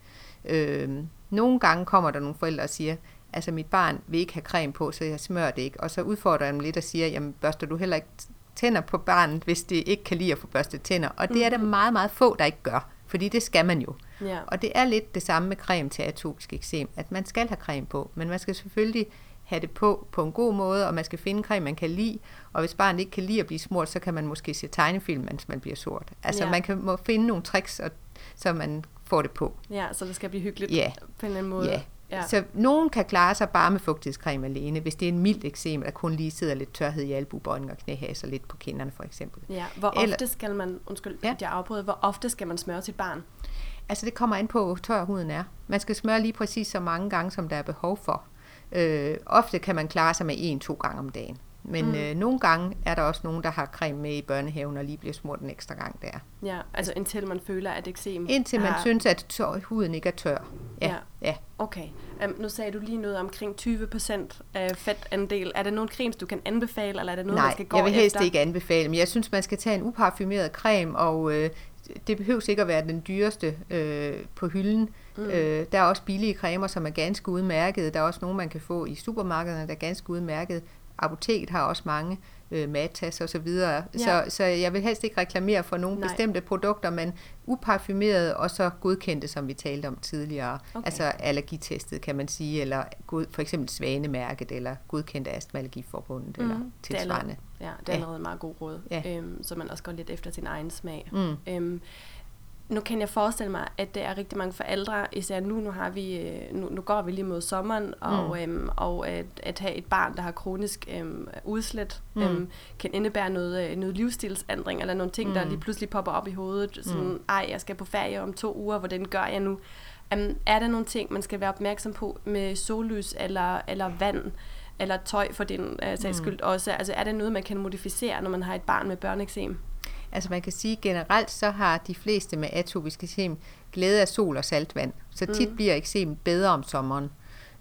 Øh, nogle gange kommer der nogle forældre og siger, altså mit barn vil ikke have creme på, så jeg smører det ikke. Og så udfordrer jeg dem lidt og siger, jamen børster du heller ikke tænder på barnet, hvis det ikke kan lide at få børstet tænder. Og det er der mhm. meget, meget få, der ikke gør. Fordi det skal man jo. Ja. Og det er lidt det samme med creme til atopisk eksem, at man skal have creme på, men man skal selvfølgelig have det på på en god måde, og man skal finde creme, man kan lide. Og hvis barnet ikke kan lide at blive smurt, så kan man måske se tegnefilm, mens man bliver sort. Altså ja. man kan må finde nogle tricks, og, så man får det på. Ja, så det skal blive hyggeligt ja. på en eller anden måde. Ja. Ja. Så nogen kan klare sig bare med fugtighedscreme alene, hvis det er en mild eksem, der kun lige sidder lidt tørhed i albuebøjning og knæhaser lidt på kinderne for eksempel. Ja, hvor ofte Eller, skal man, undskyld, ja. jeg afbryder, hvor ofte skal man smøre sit barn? Altså det kommer an på, hvor tør huden er. Man skal smøre lige præcis så mange gange, som der er behov for. Øh, ofte kan man klare sig med en-to gange om dagen. Men mm. øh, nogle gange er der også nogen, der har creme med i børnehaven og lige bliver smurt en ekstra gang der. Ja, altså indtil man føler, at eksem Indtil man har... synes, at tør, huden ikke er tør. Ja, ja. ja. Okay. Um, nu sagde du lige noget omkring 20 af fedtandel. Er der nogle cremes, du kan anbefale, eller er det noget, Nej, man skal gå jeg vil helst efter? ikke anbefale, men jeg synes, man skal tage en uparfumeret creme, og øh, det behøver ikke at være den dyreste øh, på hylden. Mm. Øh, der er også billige cremer, som er ganske udmærket. Der er også nogle, man kan få i supermarkederne, der er ganske udmærket. Apoteket har også mange øh, matas og så videre. Ja. Så, så jeg vil helst ikke reklamere for nogle Nej. bestemte produkter, men uparfumerede og så godkendte, som vi talte om tidligere. Okay. Altså allergitestet, kan man sige, eller god, for eksempel Svanemærket, eller godkendte Astmaallergiforbundet, mm. eller tilsvarende. Det er allerede, ja, det er allerede ja. meget god råd, ja. øhm, så man også går lidt efter sin egen smag. Mm. Øhm, nu kan jeg forestille mig, at der er rigtig mange forældre, især nu, nu, har vi, øh, nu, nu går vi lige mod sommeren, og, mm. øhm, og at, at have et barn, der har kronisk øhm, udslæt, mm. øhm, kan indebære noget, øh, noget livsstilsændring, eller nogle ting, mm. der lige pludselig popper op i hovedet, sådan, mm. ej, jeg skal på ferie om to uger, hvordan gør jeg nu? Um, er der nogle ting, man skal være opmærksom på med sollys eller, eller vand, eller tøj for den uh, sags mm. skyld mm. også? Altså er det noget, man kan modificere, når man har et barn med børneeksem? Altså man kan sige generelt, så har de fleste med atopisk eksem glæde af sol og saltvand. Så tit mm. bliver eksem bedre om sommeren.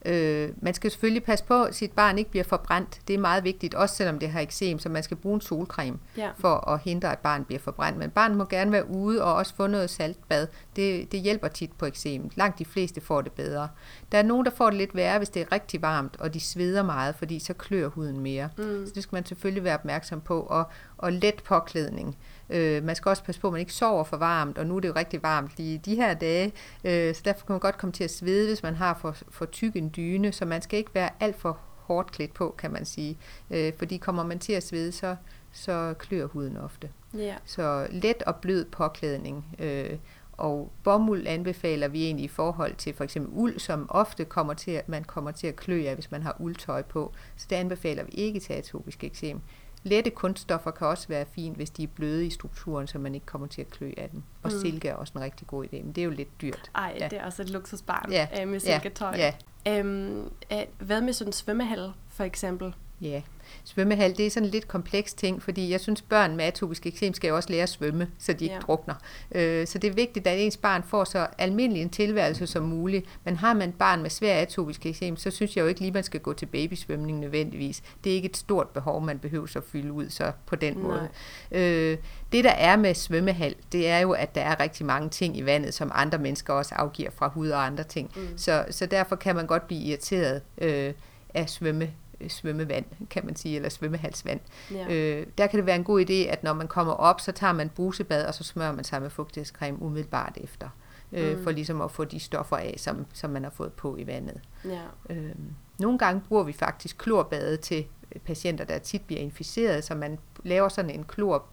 Øh, man skal selvfølgelig passe på, at sit barn ikke bliver forbrændt. Det er meget vigtigt, også selvom det har eksem, så man skal bruge en solcreme ja. for at hindre, at barnet bliver forbrændt. Men barnet må gerne være ude og også få noget saltbad. Det, det hjælper tit på eksem. Langt de fleste får det bedre. Der er nogen, der får det lidt værre, hvis det er rigtig varmt, og de sveder meget, fordi så klør huden mere. Mm. Så det skal man selvfølgelig være opmærksom på. Og, og let påklædning. Øh, man skal også passe på, at man ikke sover for varmt, og nu er det jo rigtig varmt lige de her dage, øh, så derfor kan man godt komme til at svede, hvis man har for, for tyk en dyne, så man skal ikke være alt for hårdt klædt på, kan man sige. Øh, fordi kommer man til at svede, så, så klør huden ofte. Yeah. Så let og blød påklædning. Øh, og bomuld anbefaler vi egentlig i forhold til for eksempel uld, som ofte kommer til, at man kommer til at klø af, hvis man har uldtøj på. Så det anbefaler vi ikke til atopisk eksem. Lette kunststoffer kan også være fint, hvis de er bløde i strukturen, så man ikke kommer til at klø af dem. Og mm. silke er også en rigtig god idé, men det er jo lidt dyrt. Ej, ja. det er også et luksusbarn ja. øh, med silketøj. Ja. Ja. Øhm, øh, hvad med sådan en svømmehal, for eksempel? Ja, svømmehal, det er sådan en lidt kompleks ting, fordi jeg synes, børn med atopisk eksem skal jo også lære at svømme, så de ikke ja. drukner. Øh, så det er vigtigt, at ens barn får så almindelig en tilværelse som muligt. Men har man et barn med svær atopisk eksem, så synes jeg jo ikke lige, man skal gå til babysvømning nødvendigvis. Det er ikke et stort behov, man behøver at fylde ud så på den måde. Øh, det, der er med svømmehal, det er jo, at der er rigtig mange ting i vandet, som andre mennesker også afgiver fra hud og andre ting. Mm. Så, så derfor kan man godt blive irriteret øh, af svømme svømmevand, kan man sige, eller svømmehalsvand. Ja. Øh, der kan det være en god idé, at når man kommer op, så tager man brusebad, og så smører man sig med fugtighedscreme umiddelbart efter. Øh, mm. For ligesom at få de stoffer af, som, som man har fået på i vandet. Ja. Øh, nogle gange bruger vi faktisk klorbade til patienter, der tit bliver inficeret, så man laver sådan en klor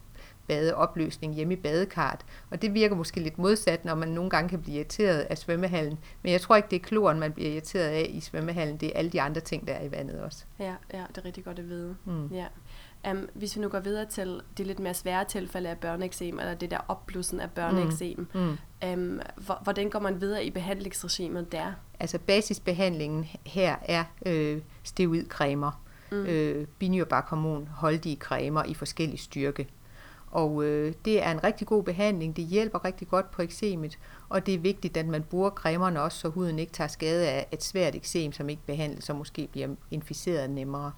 badeopløsning hjemme i badekarret. Og det virker måske lidt modsat, når man nogle gange kan blive irriteret af svømmehallen. Men jeg tror ikke, det er kloren, man bliver irriteret af i svømmehallen. Det er alle de andre ting, der er i vandet også. Ja, ja det er rigtig godt at vide. Mm. Ja. Um, hvis vi nu går videre til det lidt mere svære tilfælde af børneeksem, eller det der opblussen af børneeksem, mm. Mm. Um, hvordan går man videre i behandlingsregimet der? Altså basisbehandlingen her er øh, steroidcremer, mm. øh, binyrbarkhormon, holdige cremer i forskellig styrke. Og øh, det er en rigtig god behandling. Det hjælper rigtig godt på eksemet, og det er vigtigt, at man bruger cremerne også, så huden ikke tager skade af et svært eksem, som ikke behandles, og måske bliver inficeret nemmere.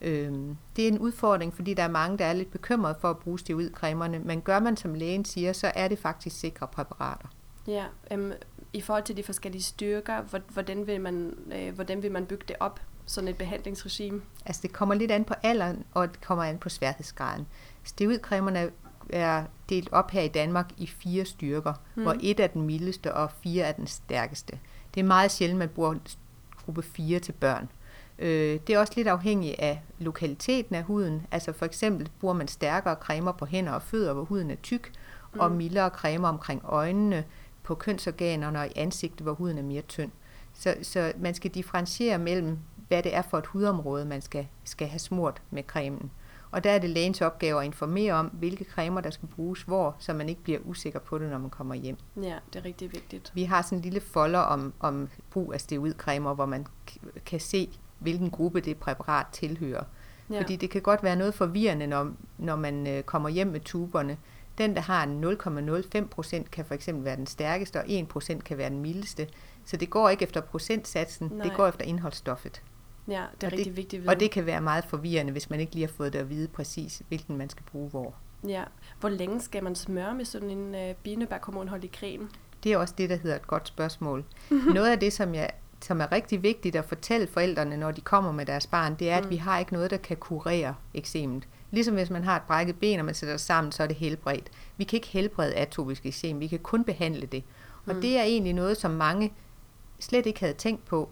Øh, det er en udfordring, fordi der er mange, der er lidt bekymrede for at bruge steroidcremerne, men gør man, som lægen siger, så er det faktisk sikre præparater. Ja, øhm, i forhold til de forskellige styrker, hvordan vil man, øh, hvordan vil man bygge det op, sådan et behandlingsregime? Altså det kommer lidt an på alderen, og det kommer an på sværhedsgraden. Steroidcremerne er delt op her i Danmark i fire styrker, mm. hvor et er den mildeste og fire er den stærkeste. Det er meget sjældent, man bruger gruppe 4 til børn. Øh, det er også lidt afhængigt af lokaliteten af huden. Altså for eksempel bruger man stærkere cremer på hænder og fødder, hvor huden er tyk, mm. og mildere cremer omkring øjnene, på kønsorganerne og i ansigtet, hvor huden er mere tynd. Så, så man skal differentiere mellem, hvad det er for et hudområde, man skal, skal have smurt med cremen. Og der er det lægens opgave at informere om, hvilke cremer, der skal bruges hvor, så man ikke bliver usikker på det, når man kommer hjem. Ja, det er rigtig vigtigt. Vi har sådan en lille folder om, om brug af steroidcremer, hvor man kan se, hvilken gruppe det præparat tilhører. Ja. Fordi det kan godt være noget forvirrende, når, når man øh, kommer hjem med tuberne. Den, der har 0,05% kan for eksempel være den stærkeste, og 1% kan være den mildeste. Så det går ikke efter procentsatsen, Nej. det går efter indholdsstoffet. Ja, det er og rigtig det, vigtigt. Og det kan være meget forvirrende, hvis man ikke lige har fået det at vide præcis, hvilken man skal bruge hvor. Ja. Hvor længe skal man smøre med sådan en øh, binebærkhormonholdig creme? Det er også det, der hedder et godt spørgsmål. Noget af det, som jeg som er rigtig vigtigt at fortælle forældrene, når de kommer med deres barn, det er, at mm. vi har ikke noget, der kan kurere eksemet. Ligesom hvis man har et brækket ben, og man sætter sammen, så er det helbredt. Vi kan ikke helbrede atopisk eksem, vi kan kun behandle det. Og mm. det er egentlig noget, som mange slet ikke havde tænkt på.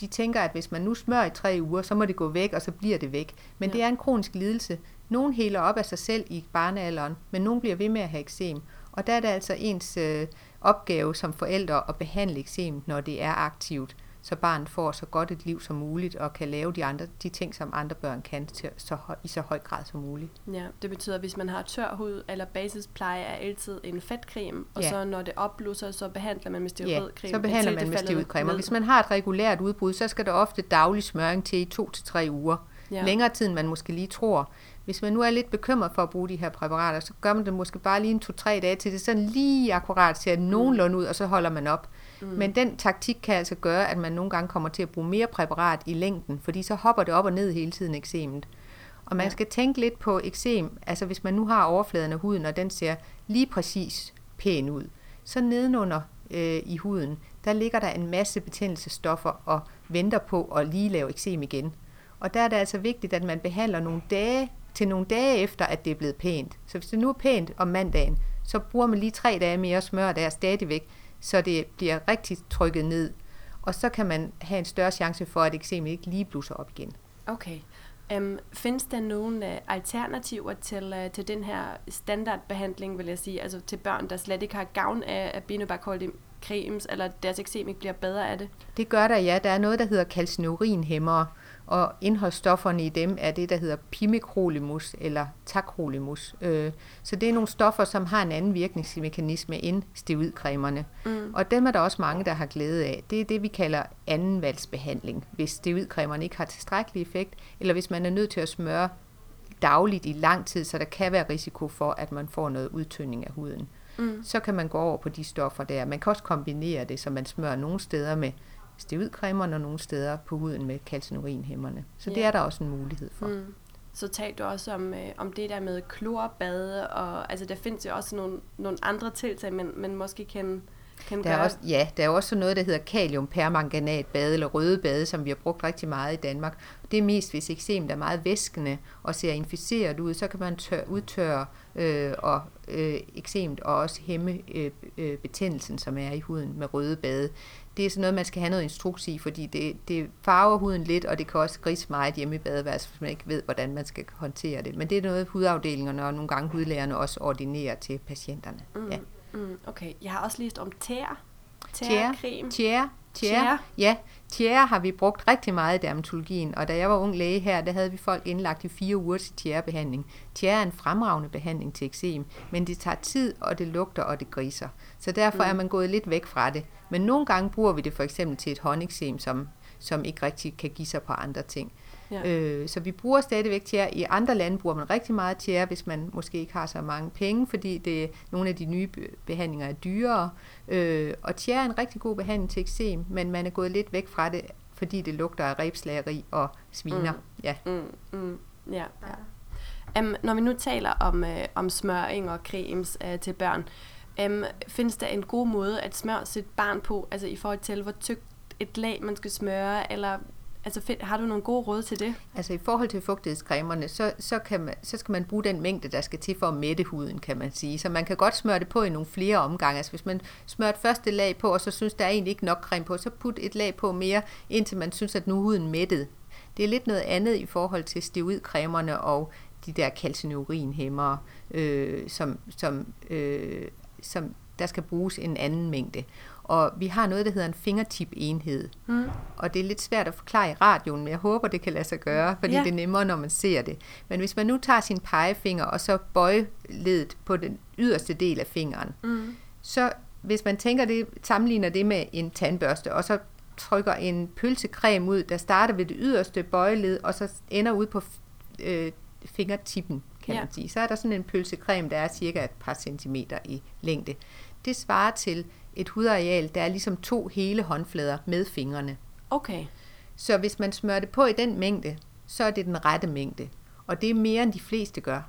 De tænker, at hvis man nu smører i tre uger, så må det gå væk, og så bliver det væk. Men ja. det er en kronisk lidelse. Nogen heler op af sig selv i barnealderen, men nogen bliver ved med at have eksem. Og der er det altså ens øh, opgave som forældre at behandle eksemet, når det er aktivt så barnet får så godt et liv som muligt og kan lave de, andre, de ting, som andre børn kan til, så i så høj grad som muligt. Ja, det betyder, at hvis man har tør hud eller basispleje, er altid en fedtcreme, og ja. så når det opblusser, så behandler man med steroidcreme. Ja, så behandler man med steroidcreme. Og hvis man har et regulært udbrud, så skal der ofte daglig smøring til i to til tre uger. Ja. Længere tid, end man måske lige tror. Hvis man nu er lidt bekymret for at bruge de her præparater, så gør man det måske bare lige en to-tre dage, til det sådan lige akkurat ser nogenlunde ud, og så holder man op. Mm. Men den taktik kan altså gøre, at man nogle gange kommer til at bruge mere præparat i længden, fordi så hopper det op og ned hele tiden eksemet. Og man ja. skal tænke lidt på eksem, altså hvis man nu har overfladen af huden, og den ser lige præcis pæn ud, så nedenunder øh, i huden, der ligger der en masse betændelsestoffer og venter på at lige lave eksem igen. Og der er det altså vigtigt, at man behandler nogle dage til nogle dage efter, at det er blevet pænt. Så hvis det nu er pænt om mandagen, så bruger man lige tre dage mere smør der stadigvæk, så det bliver rigtig trykket ned. Og så kan man have en større chance for, at eksemet ikke lige blusser op igen. Okay. Um, findes der nogle uh, alternativer til, uh, til den her standardbehandling, vil jeg sige, altså til børn, der slet ikke har gavn af, af binobakholdige cremes, eller deres eksem ikke bliver bedre af det? Det gør der, ja. Der er noget, der hedder kalcineurinhæmmere, og indholdsstofferne i dem er det, der hedder pimecrolimus eller tacrolimus. Øh, så det er nogle stoffer, som har en anden virkningsmekanisme end steroidcremerne. Mm. Og dem er der også mange, der har glæde af. Det er det, vi kalder andenvalgsbehandling, hvis steroidcremerne ikke har tilstrækkelig effekt, eller hvis man er nødt til at smøre dagligt i lang tid, så der kan være risiko for, at man får noget udtynding af huden. Mm. Så kan man gå over på de stoffer der. Man kan også kombinere det, så man smører nogle steder med steroidcremerne og nogle steder på huden med kalcinurinhæmmerne. Så ja. det er der også en mulighed for. Mm. Så talte du også om, øh, om det der med klorbade, og altså der findes jo også nogle, nogle andre tiltag, man, man måske kan, kan Der er gøre. også, ja, der er også noget, der hedder kaliumpermanganatbade eller røde bade, som vi har brugt rigtig meget i Danmark. Det er mest, hvis eksem er meget væskende og ser inficeret ud, så kan man tør, udtørre øh, og øh, eksemt og også hæmme øh, øh, betændelsen, som er i huden med røde bade. Det er sådan noget, man skal have noget instruks i, fordi det, det farver huden lidt, og det kan også grise meget hjemme i badeværelset, hvis man ikke ved, hvordan man skal håndtere det. Men det er noget, hudafdelingerne og nogle gange hudlægerne også ordinerer til patienterne. Mm, Ja. mm, okay, jeg har også læst om tær. Tjære, Tjære? tjære. Ja, tjære har vi brugt rigtig meget i dermatologien, og da jeg var ung læge her, der havde vi folk indlagt i fire uger til tjærebehandling. Tjære er en fremragende behandling til eksem, men det tager tid, og det lugter, og det griser. Så derfor mm. er man gået lidt væk fra det. Men nogle gange bruger vi det for eksempel til et håndeksem, som, som ikke rigtig kan give sig på andre ting. Ja. Øh, så vi bruger stadigvæk tjære. I andre lande bruger man rigtig meget tjære, hvis man måske ikke har så mange penge, fordi det, nogle af de nye be- behandlinger er dyrere. Øh, og tjære er en rigtig god behandling til eksem, men man er gået lidt væk fra det, fordi det lugter af rebslageri og sviner. Mm. Ja. Mm, mm, ja. ja. Um, når vi nu taler om, uh, om smøring og cremes uh, til børn, um, findes der en god måde at smøre sit barn på, altså i forhold til, hvor tykt et lag man skal smøre, eller altså, find, har du nogle gode råd til det? Altså i forhold til fugtighedscremerne, så, så, kan man, så skal man bruge den mængde, der skal til for at mætte huden, kan man sige. Så man kan godt smøre det på i nogle flere omgange. Altså hvis man smører et første lag på, og så synes, der er egentlig ikke nok creme på, så put et lag på mere, indtil man synes, at nu er huden mættet. Det er lidt noget andet i forhold til steroidcremerne og de der calcineurinhæmmere, øh, som, som, øh, som der skal bruges en anden mængde. Og vi har noget, der hedder en fingertip-enhed. Mm. Og det er lidt svært at forklare i radioen, men jeg håber, det kan lade sig gøre, fordi Ja. det er nemmere, når man ser det. Men hvis man nu tager sin pegefinger, og så bøjledet på den yderste del af fingeren, Mm. så hvis man tænker det, sammenligner det med en tandbørste, og så trykker en pølsecreme ud, der starter ved det yderste bøjeled, og så ender ud på øh, fingertippen, kan Ja. man sige. Så er der sådan en pølsecreme, der er cirka et par centimeter i længde. Det svarer til et hudareal, der er ligesom to hele håndflader med fingrene. Okay. Så hvis man smører det på i den mængde, så er det den rette mængde. Og det er mere, end de fleste gør.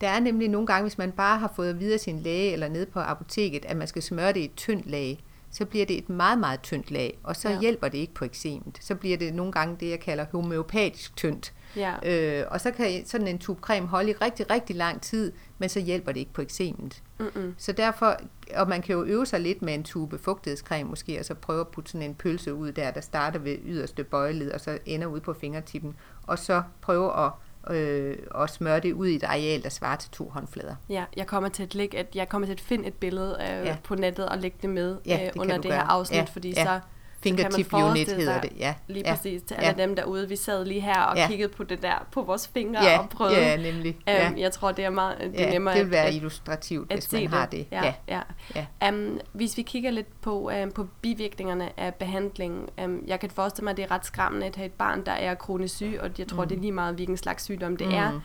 Der er nemlig nogle gange, hvis man bare har fået at vide af sin læge eller nede på apoteket, at man skal smøre det i et tyndt lag, så bliver det et meget, meget tyndt lag, og så ja. hjælper det ikke på eksemet. Så bliver det nogle gange det, jeg kalder homeopatisk tyndt. Ja. Øh, og så kan sådan en tube creme holde i rigtig, rigtig lang tid, men så hjælper det ikke på eksemet. Mm-mm. Så derfor, og man kan jo øve sig lidt med en tube fugtighedscreme måske, og så prøve at putte sådan en pølse ud der, der starter ved yderste bøjeled, og så ender ud på fingertippen, og så prøve at, øh, at smøre det ud i et areal, der svarer til to håndflader. Ja, jeg kommer til at lægge et, jeg kommer til at finde et billede øh, ja. På nettet og lægge det med Ja, øh, det under det her gøre. afsnit, Ja, fordi ja. så Fingertip unit hedder sig det, ja. lige ja. præcis til ja. alle dem derude. Vi sad lige her og Ja. kiggede på det der på vores fingre Ja, og prøvede. ja, nemlig. Ja. Um, jeg tror, det er meget det er Ja, nemmere det vil være at, illustrativt, at hvis man har det. Ja, ja. Ja. Um, hvis vi kigger lidt på, um, på bivirkningerne af behandlingen, um, jeg kan forestille mig, at det er ret skræmmende at have et barn, der er kronisk syg, og jeg tror, mm. det er lige meget, hvilken slags sygdom det Mm. er.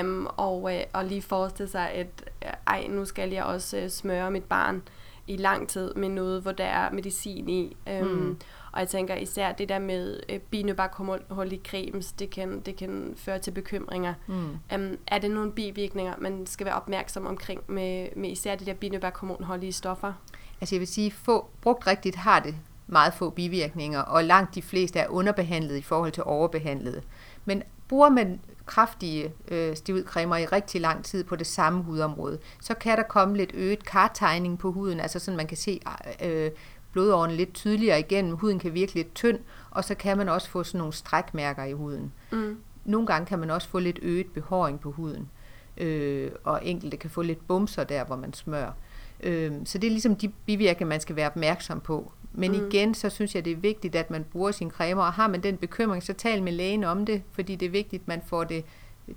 Um, og, øh, og lige forestille sig, at øh, ej, nu skal jeg også øh, smøre mit barn i lang tid med noget, hvor der er medicin i. Um, Mm. Og jeg tænker især det der med øh, binøbakhold i cremes, det kan, det kan føre til bekymringer. Mm. Um, er det nogle bivirkninger, man skal være opmærksom omkring med, med især de der binøbakhormonholdige stoffer? Altså jeg vil sige, få, brugt rigtigt har det meget få bivirkninger, og langt de fleste er underbehandlet i forhold til overbehandlede. Men bruger man kraftige øh, steroidcremer i rigtig lang tid på det samme hudområde, så kan der komme lidt øget kartegning på huden, altså sådan man kan se øh, blodårene lidt tydeligere igennem, huden kan virke lidt tynd, og så kan man også få sådan nogle strækmærker i huden. Mm. Nogle gange kan man også få lidt øget behåring på huden, øh, og enkelte kan få lidt bumser der, hvor man smører. Øh, så det er ligesom de bivirkninger, man skal være opmærksom på. Men Mm. igen, så synes jeg, det er vigtigt, at man bruger sine cremer, og har man den bekymring, så tal med lægen om det, fordi det er vigtigt, at man får det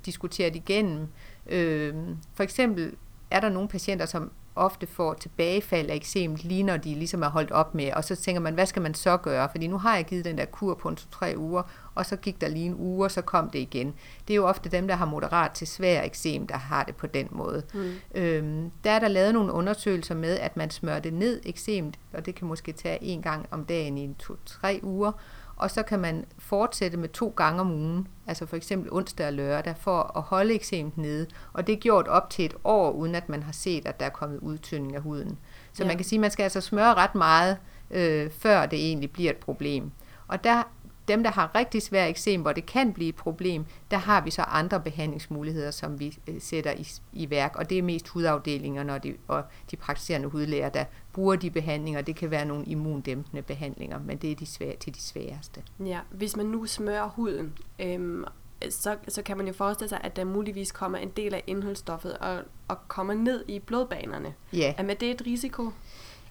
diskuteret igennem. Øh, for eksempel er der nogle patienter, som ofte får tilbagefald af eksem, lige når de ligesom er holdt op med, og så tænker man, hvad skal man så gøre? Fordi nu har jeg givet den der kur på en to-tre uger, og så gik der lige en uge, og så kom det igen. Det er jo ofte dem, der har moderat til svær eksem, der har det på den måde. Mm. Øhm, der er der lavet nogle undersøgelser med, at man smører det ned eksemt, og det kan måske tage en gang om dagen i en to-tre uger, og så kan man fortsætte med to gange om ugen, altså for eksempel onsdag og lørdag, for at holde eksemet nede. Og det er gjort op til et år, uden at man har set, at der er kommet udtynding af huden. Så ja. man kan sige, at man skal altså smøre ret meget, øh, før det egentlig bliver et problem. Og der dem, der har rigtig svær eksem, hvor det kan blive et problem, der har vi så andre behandlingsmuligheder, som vi øh, sætter i, i værk, og det er mest hudafdelinger når de, og de praktiserende hudlæger, der bruger de behandlinger. Det kan være nogle immundæmpende behandlinger, men det er de svære, til de sværeste. Ja, hvis man nu smører huden, øhm, så, så kan man jo forestille sig, at der muligvis kommer en del af indholdsstoffet og, og kommer ned i blodbanerne. Ja. Er med det et risiko?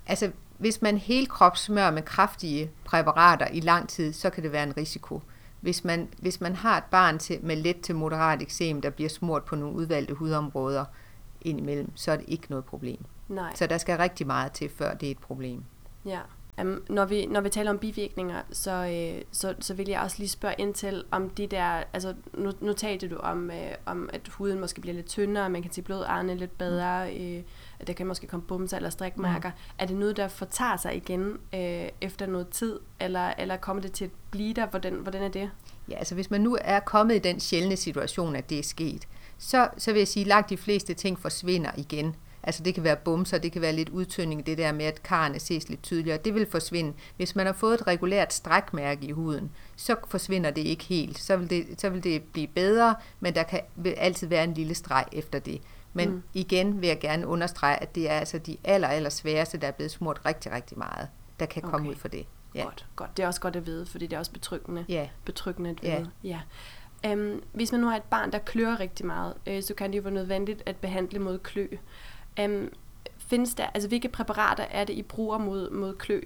Altså, hvis man helt smører med kraftige præparater i lang tid, så kan det være en risiko. Hvis man, hvis man har et barn til, med let til moderat eksem, der bliver smurt på nogle udvalgte hudområder indimellem, så er det ikke noget problem. Nej. Så der skal rigtig meget til, før det er et problem. Ja. Um, når, vi, når vi taler om bivirkninger, så, øh, så, så vil jeg også lige spørge ind til, om de der, altså nu, nu talte du om, øh, om, at huden måske bliver lidt tyndere, man kan se blodarne lidt bedre, øh, at der kan måske komme bumser eller strikmærker. Mm. Er det noget, der fortager sig igen øh, efter noget tid, eller, eller kommer det til at blive der? Hvordan, hvordan er det? Ja, altså hvis man nu er kommet i den sjældne situation, at det er sket, så, så vil jeg sige, at langt de fleste ting forsvinder igen. Altså det kan være bumser, det kan være lidt udtynding, det der med, at karne ses lidt tydeligere. Det vil forsvinde. Hvis man har fået et regulært strækmærke i huden, så forsvinder det ikke helt. Så vil det, så vil det blive bedre, men der kan vil altid være en lille streg efter det. Men mm. igen vil jeg gerne understrege, at det er altså de aller, aller sværeste, der er blevet smurt rigtig, rigtig meget, der kan okay. komme ud for det. Ja. Godt, godt. Det er også godt at vide, fordi det er også betryggende, ja. betryggende at vide. Ja. Ja. Um, hvis man nu har et barn, der klør rigtig meget, øh, så kan det jo være nødvendigt at behandle mod klø. Um, findes der, altså hvilke præparater er det, I bruger mod, mod klø?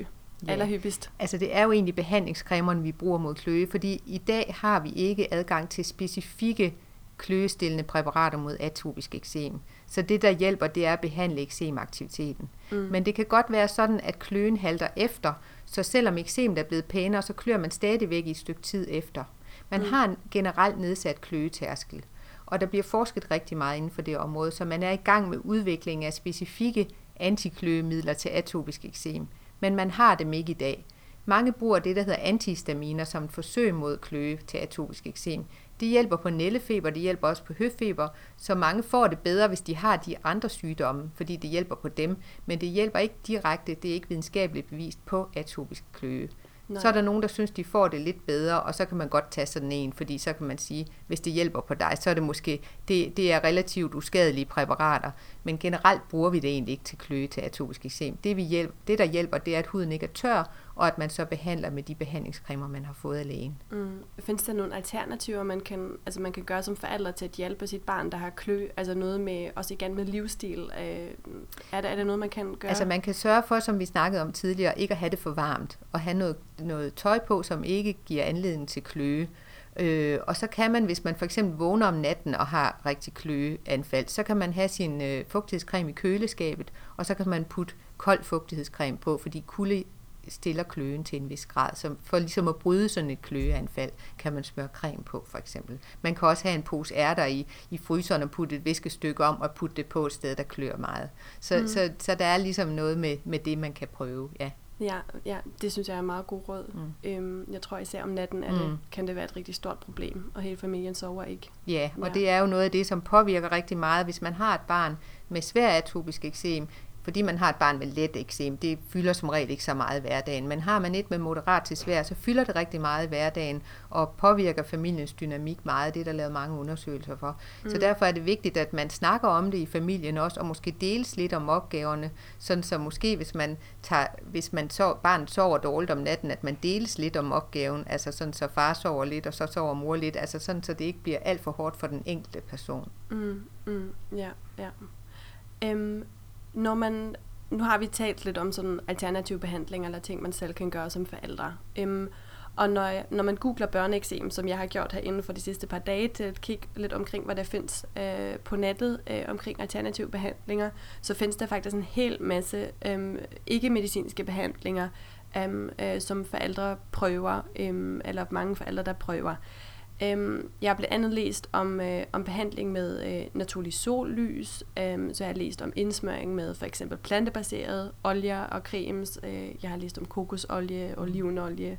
Ja. Allerhyppigst. Altså det er jo egentlig behandlingscremerne, vi bruger mod kløe, fordi i dag har vi ikke adgang til specifikke kløestillende præparater mod atopisk eksem. Så det, der hjælper, det er at behandle eksemaktiviteten. Mm. Men det kan godt være sådan, at kløen halter efter, så selvom eksemet er blevet pænere, så klør man stadigvæk i et stykke tid efter. Man mm. har en generelt nedsat kløetærskel, og der bliver forsket rigtig meget inden for det område, så man er i gang med udvikling af specifikke antikløemidler til atopisk eksem, men man har dem ikke i dag. Mange bruger det, der hedder antihistaminer som et forsøg mod kløe til atopisk eksem. Det hjælper på nællefeber, det hjælper også på høfeber, så mange får det bedre, hvis de har de andre sygdomme, fordi det hjælper på dem, men det hjælper ikke direkte, det er ikke videnskabeligt bevist på atopisk kløe. Nej. Så er der nogen, der synes, de får det lidt bedre, og så kan man godt tage sådan en, fordi så kan man sige, hvis det hjælper på dig, så er det måske, det, det er relativt uskadelige præparater, men generelt bruger vi det egentlig ikke til kløe til atopisk eksem. Det, vi hjælper, det, der hjælper, det er, at huden ikke er tør, og at man så behandler med de behandlingscremer, man har fået af lægen. Mm. Findes der nogle alternativer, man kan, altså man kan gøre som forældre til at hjælpe sit barn, der har klø, altså noget med, også igen med livsstil? Øh, er, det, er det noget, man kan gøre? Altså man kan sørge for, som vi snakkede om tidligere, ikke at have det for varmt, og have noget, noget tøj på, som ikke giver anledning til kløe. Øh, og så kan man, hvis man for eksempel vågner om natten og har rigtig kløeanfald, så kan man have sin øh, fugtighedscreme i køleskabet, og så kan man putte kold fugtighedscreme på, fordi kulde stiller kløen til en vis grad. Så for ligesom at bryde sådan et kløeanfald, kan man smøre creme på, for eksempel. Man kan også have en pose ærter i, i fryseren og putte et viskestykke om og putte det på et sted, der klør meget. Så, mm. så, så der er ligesom noget med, med det, man kan prøve, ja. Ja, ja, det synes jeg er meget god råd. Mm. Øhm, jeg tror især om natten det, mm. kan det være et rigtig stort problem, og hele familien sover ikke. Ja, og ja. det er jo noget af det, som påvirker rigtig meget. Hvis man har et barn med svær atopisk eksem, fordi man har et barn med let eksem, det fylder som regel ikke så meget i hverdagen. Men har man et med moderat til svær, så fylder det rigtig meget i hverdagen, og påvirker familiens dynamik meget. Det er der lavet mange undersøgelser for. Mm. Så derfor er det vigtigt, at man snakker om det i familien også, og måske deles lidt om opgaverne, sådan så måske hvis man tager, hvis man så, barnet sover dårligt om natten, at man deles lidt om opgaven, altså sådan så far sover lidt, og så sover mor lidt, altså sådan så det ikke bliver alt for hårdt for den enkelte person. Mm, mm, ja, ja. Um, når man, nu har vi talt lidt om sådan alternative behandlinger, eller ting, man selv kan gøre som forældre. Øhm, og når, jeg, når man googler børneeksem, som jeg har gjort her inden for de sidste par dage, til at kigge lidt omkring, hvad der findes øh, på nettet øh, omkring alternative behandlinger, så findes der faktisk en hel masse øh, ikke-medicinske behandlinger, øh, øh, som forældre prøver, øh, eller mange forældre, der prøver. Øhm, jeg har blandt andet læst om, øh, om behandling med øh, naturlig sollys, øhm, så jeg har læst om indsmøring med for eksempel plantebaserede olier og cremes. Øh, jeg har læst om kokosolie, olivenolie.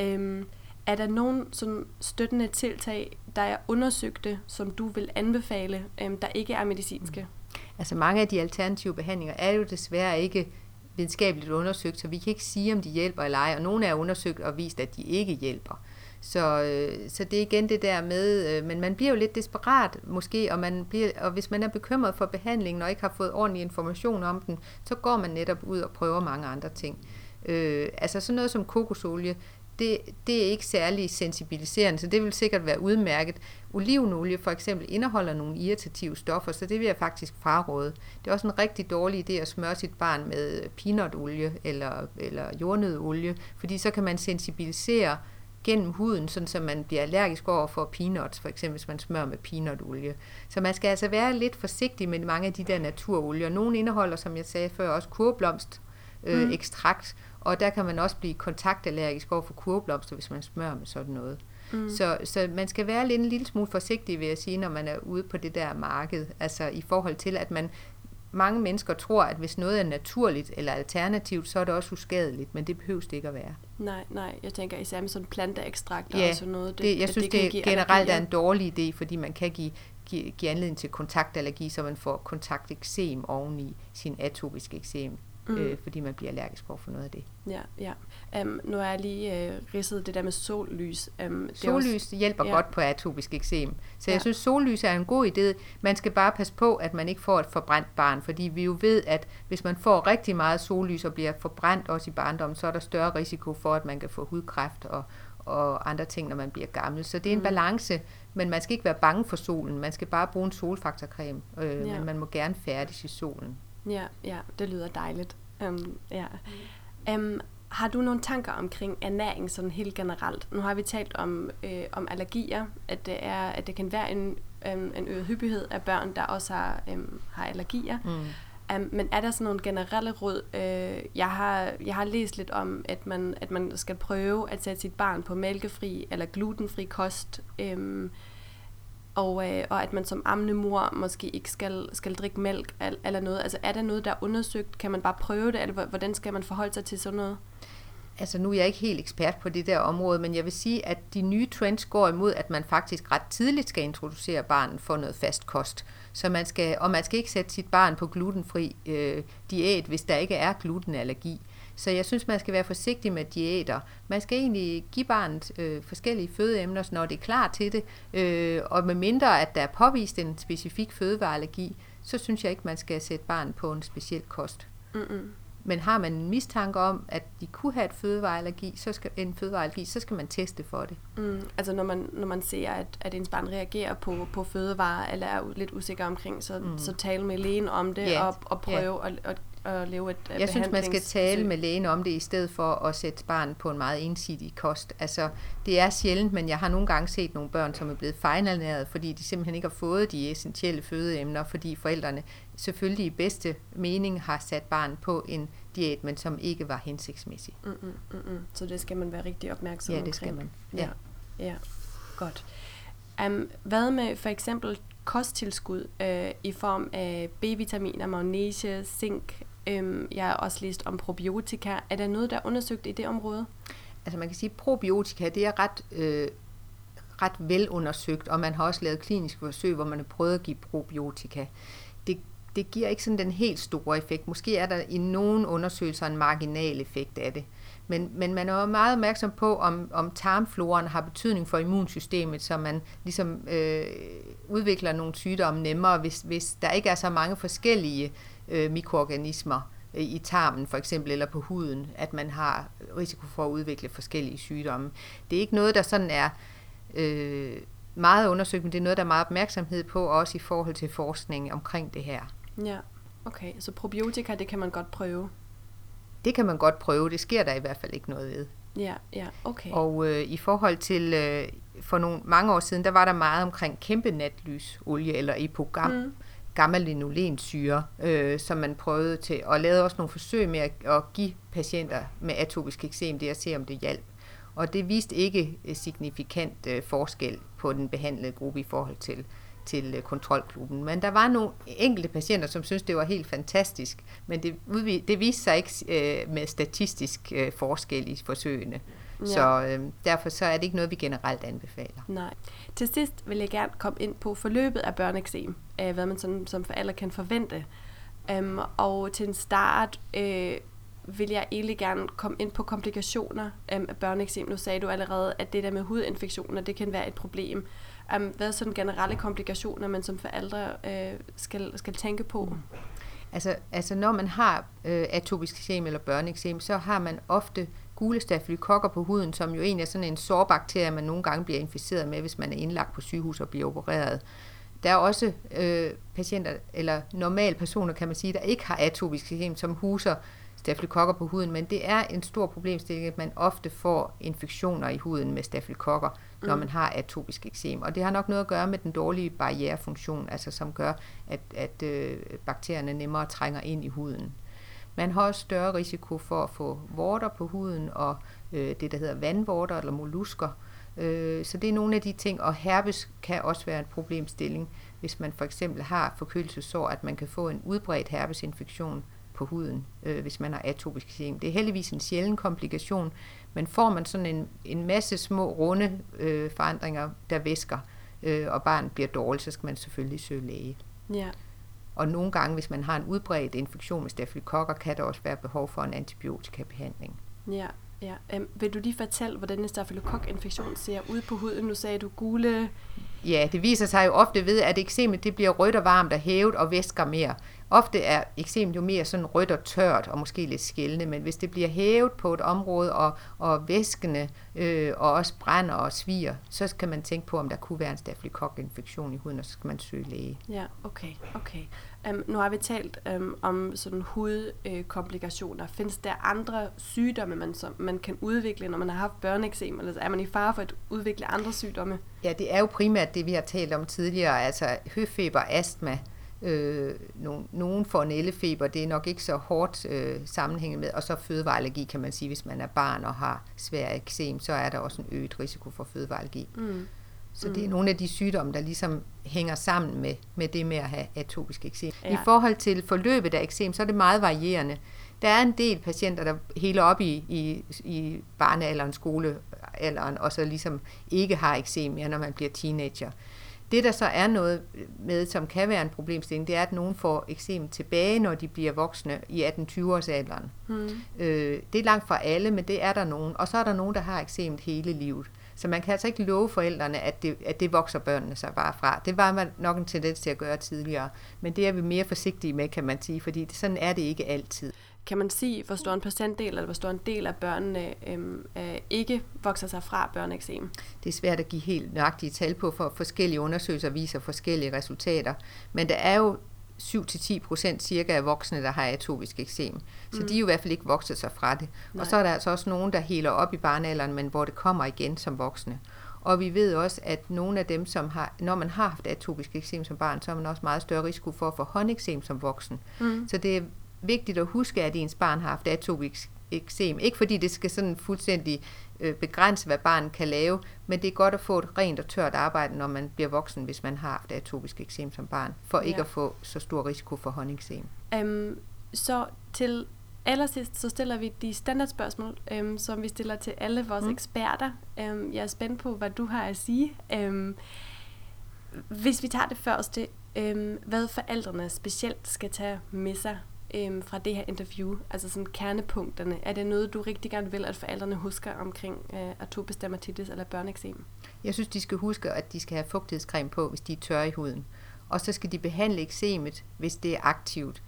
Øhm, er der nogen sådan støttende tiltag, der er undersøgte, som du vil anbefale, øhm, der ikke er medicinske? Mm. Altså mange af de alternative behandlinger er jo desværre ikke videnskabeligt undersøgt, så vi kan ikke sige, om de hjælper eller ej, og nogle er undersøgt og vist, at de ikke hjælper. Så, øh, så det er igen det der med, øh, men man bliver jo lidt desperat måske, og, man bliver, og hvis man er bekymret for behandlingen og ikke har fået ordentlig information om den, så går man netop ud og prøver mange andre ting. Øh, altså sådan noget som kokosolie, det, det er ikke særlig sensibiliserende, så det vil sikkert være udmærket. Olivenolie for eksempel indeholder nogle irritative stoffer, så det vil jeg faktisk fraråde. Det er også en rigtig dårlig idé at smøre sit barn med peanutolie eller, eller jordnødolie, fordi så kan man sensibilisere gennem huden, sådan så man bliver allergisk over for peanuts, for eksempel hvis man smører med peanutolie. Så man skal altså være lidt forsigtig med mange af de der naturolier. Nogle indeholder, som jeg sagde før, også kurblomst, øh, mm. ekstrakt, og der kan man også blive kontaktallergisk over for kurblomster, hvis man smører med sådan noget. Mm. Så, så man skal være lidt en lille smule forsigtig, vil jeg sige, når man er ude på det der marked. Altså i forhold til, at man mange mennesker tror, at hvis noget er naturligt eller alternativt, så er det også uskadeligt, men det behøves det ikke at være. Nej, nej, jeg tænker især med sådan planteekstrakt ja, og sådan noget. Det, det, jeg synes, det, det generelt allergi, er en dårlig idé, fordi man kan give, give, give anledning til kontaktallergi, så man får kontakteksem oveni sin atopiske eksem mm. øh, fordi man bliver allergisk over for noget af det. Ja, ja. Um, nu er jeg lige uh, ridset det der med sollys. Um, sollys også, hjælper ja. godt på atopisk eksem. Så ja. jeg synes, sollys er en god idé. Man skal bare passe på, at man ikke får et forbrændt barn, fordi vi jo ved, at hvis man får rigtig meget sollys og bliver forbrændt også i barndommen, så er der større risiko for, at man kan få hudkræft og, og andre ting, når man bliver gammel. Så det er en mm. balance, men man skal ikke være bange for solen. Man skal bare bruge en solfaktorcreme, øh, ja. men man må gerne færdes i solen. Ja, ja, det lyder dejligt. Um, ja. Um, har du nogle tanker omkring ernæring sådan helt generelt? Nu har vi talt om, øh, om allergier, at det, er, at det kan være en, um, en øget hyppighed af børn, der også har, um, har allergier. Mm. Um, men er der sådan nogle generelle råd? Uh, jeg, har, jeg har læst lidt om, at man, at man skal prøve at sætte sit barn på mælkefri eller glutenfri kost. Um, og, øh, og at man som ammende mor måske ikke skal, skal drikke mælk eller noget. Altså er der noget, der er undersøgt? Kan man bare prøve det, eller hvordan skal man forholde sig til sådan noget? Altså nu er jeg ikke helt ekspert på det der område, men jeg vil sige, at de nye trends går imod, at man faktisk ret tidligt skal introducere barnet for noget fast kost. Så man skal, og man skal ikke sætte sit barn på glutenfri øh, diæt, hvis der ikke er glutenallergi. Så jeg synes, man skal være forsigtig med diæter. Man skal egentlig give barnet øh, forskellige fødeemner, når det er klar til det. Øh, og med mindre, at der er påvist en specifik fødevareallergi, så synes jeg ikke, man skal sætte barn på en speciel kost. Mm-mm. Men har man en mistanke om, at de kunne have et fødevareallergi, så skal, en fødevareallergi, så skal man teste for det. Mm, altså når man, når man ser, at, at ens barn reagerer på, på fødevarer, eller er lidt usikker omkring, så, mm. så tale med lægen om det, yeah. og, og prøve yeah. at, at at leve et Jeg synes, man skal tale med lægen om det, i stedet for at sætte barnet på en meget ensidig kost. Altså, det er sjældent, men jeg har nogle gange set nogle børn, som er blevet fejlernæret, fordi de simpelthen ikke har fået de essentielle fødeemner, fordi forældrene selvfølgelig i bedste mening har sat barnet på en diæt, men som ikke var hensigtsmæssig. Mm, mm, mm, mm. Så det skal man være rigtig opmærksom Ja, det skal man. Ja, ja. ja. godt. Um, hvad med for eksempel kosttilskud øh, i form af B-vitaminer, magnesium, zink, Øhm, jeg har også læst om probiotika. Er der noget, der er undersøgt i det område? Altså man kan sige, at probiotika det er ret, øh, ret velundersøgt, og man har også lavet kliniske forsøg, hvor man har prøvet at give probiotika. Det, det giver ikke sådan den helt store effekt. Måske er der i nogle undersøgelser en marginal effekt af det. Men, men man er jo meget opmærksom på, om, om tarmfloren har betydning for immunsystemet, så man ligesom øh, udvikler nogle sygdomme nemmere, hvis, hvis der ikke er så mange forskellige øh, mikroorganismer øh, i tarmen for eksempel, eller på huden, at man har risiko for at udvikle forskellige sygdomme. Det er ikke noget, der sådan er øh, meget undersøgt, men det er noget, der er meget opmærksomhed på, også i forhold til forskning omkring det her. Ja, okay. Så probiotika, det kan man godt prøve? Det kan man godt prøve. Det sker der i hvert fald ikke noget ved. Ja, ja, okay. Og øh, i forhold til, øh, for nogle mange år siden, der var der meget omkring kæmpe natlysolie, eller epogam, mm gamma-linolensyre, øh, som man prøvede til, og lavede også nogle forsøg med at, at give patienter med atopisk eksem det at se, om det hjalp. Og det viste ikke signifikant øh, forskel på den behandlede gruppe i forhold til, til øh, kontrolklubben. Men der var nogle enkelte patienter, som syntes, det var helt fantastisk, men det, det viste sig ikke øh, med statistisk øh, forskel i forsøgene. Ja. Så øh, derfor så er det ikke noget, vi generelt anbefaler. Nej. Til sidst vil jeg gerne komme ind på forløbet af børneeksem, øh, hvad man sådan, som forældre kan forvente. Um, og til en start øh, vil jeg egentlig gerne komme ind på komplikationer um, af børneeksem. Nu sagde du allerede, at det der med hudinfektioner, det kan være et problem. Um, hvad er sådan generelle komplikationer, man som forældre øh, skal, skal tænke på? Mm. Altså, altså når man har øh, atopisk eksem eller børneeksem, så har man ofte gule stafylokokker på huden, som jo egentlig er sådan en sårbakterie, man nogle gange bliver inficeret med, hvis man er indlagt på sygehus og bliver opereret. Der er også øh, patienter, eller normale personer, kan man sige, der ikke har atopisk eksem, som huser stafylokokker på huden, men det er en stor problemstilling, at man ofte får infektioner i huden med stafylokokker, mm. når man har atopisk eksem. Og det har nok noget at gøre med den dårlige barrierefunktion, altså som gør, at, at øh, bakterierne nemmere trænger ind i huden. Man har også større risiko for at få vorter på huden, og øh, det, der hedder vandvorter eller mollusker. Øh, så det er nogle af de ting, og herpes kan også være en problemstilling, hvis man for eksempel har forkølelsesår, at man kan få en udbredt herpesinfektion på huden, øh, hvis man har atopisk eksem. Det er heldigvis en sjælden komplikation, men får man sådan en, en masse små runde øh, forandringer, der væsker, øh, og barnet bliver dårligt, så skal man selvfølgelig søge læge. Ja. Og nogle gange, hvis man har en udbredt infektion med stafylokokker, kan der også være behov for en antibiotikabehandling. Ja, ja. Um, vil du lige fortælle, hvordan en stafylokokinfektion ser ud på huden? Nu sagde du gule... Ja, det viser sig jo ofte ved, at eksemet det bliver rødt og varmt og hævet og væsker mere. Ofte er eksem jo mere sådan rødt og tørt og måske lidt skældende, men hvis det bliver hævet på et område og, og væskende øh, og også brænder og sviger, så kan man tænke på, om der kunne være en stafylokokinfektion i huden, og så skal man søge læge. Ja, okay, okay. Um, nu har vi talt um, om sådan hudkomplikationer. Uh, Findes der andre sygdomme, man, som man kan udvikle, når man har haft børneeksem, eller er man i fare for at udvikle andre sygdomme? Ja, det er jo primært det, vi har talt om tidligere, altså høfeber, astma, Øh, nogen, nogen får nældefeber, det er nok ikke så hårdt øh, sammenhængende med, og så fødevareallergi kan man sige, hvis man er barn og har svær eksem, så er der også en øget risiko for fødevareallergi. Mm. Så det er mm. nogle af de sygdomme, der ligesom hænger sammen med, med det med at have atopisk eksem. Ja. I forhold til forløbet af eksem, så er det meget varierende. Der er en del patienter, der heler op i, i, i barnealderen, skolealderen, og så ligesom ikke har eksem mere, når man bliver teenager. Det, der så er noget med, som kan være en problemstilling, det er, at nogen får eksem tilbage, når de bliver voksne i 18-20 års alderen. Mm. Øh, det er langt fra alle, men det er der nogen. Og så er der nogen, der har eksemet hele livet. Så man kan altså ikke love forældrene, at det, at det vokser børnene sig bare fra. Det var man nok en tendens til at gøre tidligere. Men det er vi mere forsigtige med, kan man sige, fordi sådan er det ikke altid. Kan man sige, hvor stor en procentdel eller hvor stor en del af børnene øhm, øh, ikke vokser sig fra børneeksem? Det er svært at give helt nøjagtige tal på, for forskellige undersøgelser viser forskellige resultater. Men der er jo 7-10 procent cirka af voksne, der har atopisk eksem. Så mm. de er jo i hvert fald ikke vokset sig fra det. Nej. Og så er der altså også nogen, der heler op i barnealderen, men hvor det kommer igen som voksne. Og vi ved også, at nogle af dem, som har, når man har haft atopisk eksem som barn, så har man også meget større risiko for at få håndeksem som voksen. Mm. Så det er vigtigt at huske, at ens barn har haft atopisk eksem. Ikke fordi det skal sådan fuldstændig øh, begrænse, hvad barnet kan lave, men det er godt at få et rent og tørt arbejde, når man bliver voksen, hvis man har haft atopisk eksem som barn, for ja. ikke at få så stor risiko for håndeksem. Um, så til allersidst, så stiller vi de standardspørgsmål, um, som vi stiller til alle vores mm. eksperter. Um, jeg er spændt på, hvad du har at sige. Um, hvis vi tager det første, um, hvad forældrene specielt skal tage med sig øhm, fra det her interview? Altså sådan kernepunkterne. Er det noget, du rigtig gerne vil, at forældrene husker omkring øh, atopisk dermatitis eller børneeksem? Jeg synes, de skal huske, at de skal have fugtighedscreme på, hvis de er tørre i huden. Og så skal de behandle eksemet, hvis det er aktivt.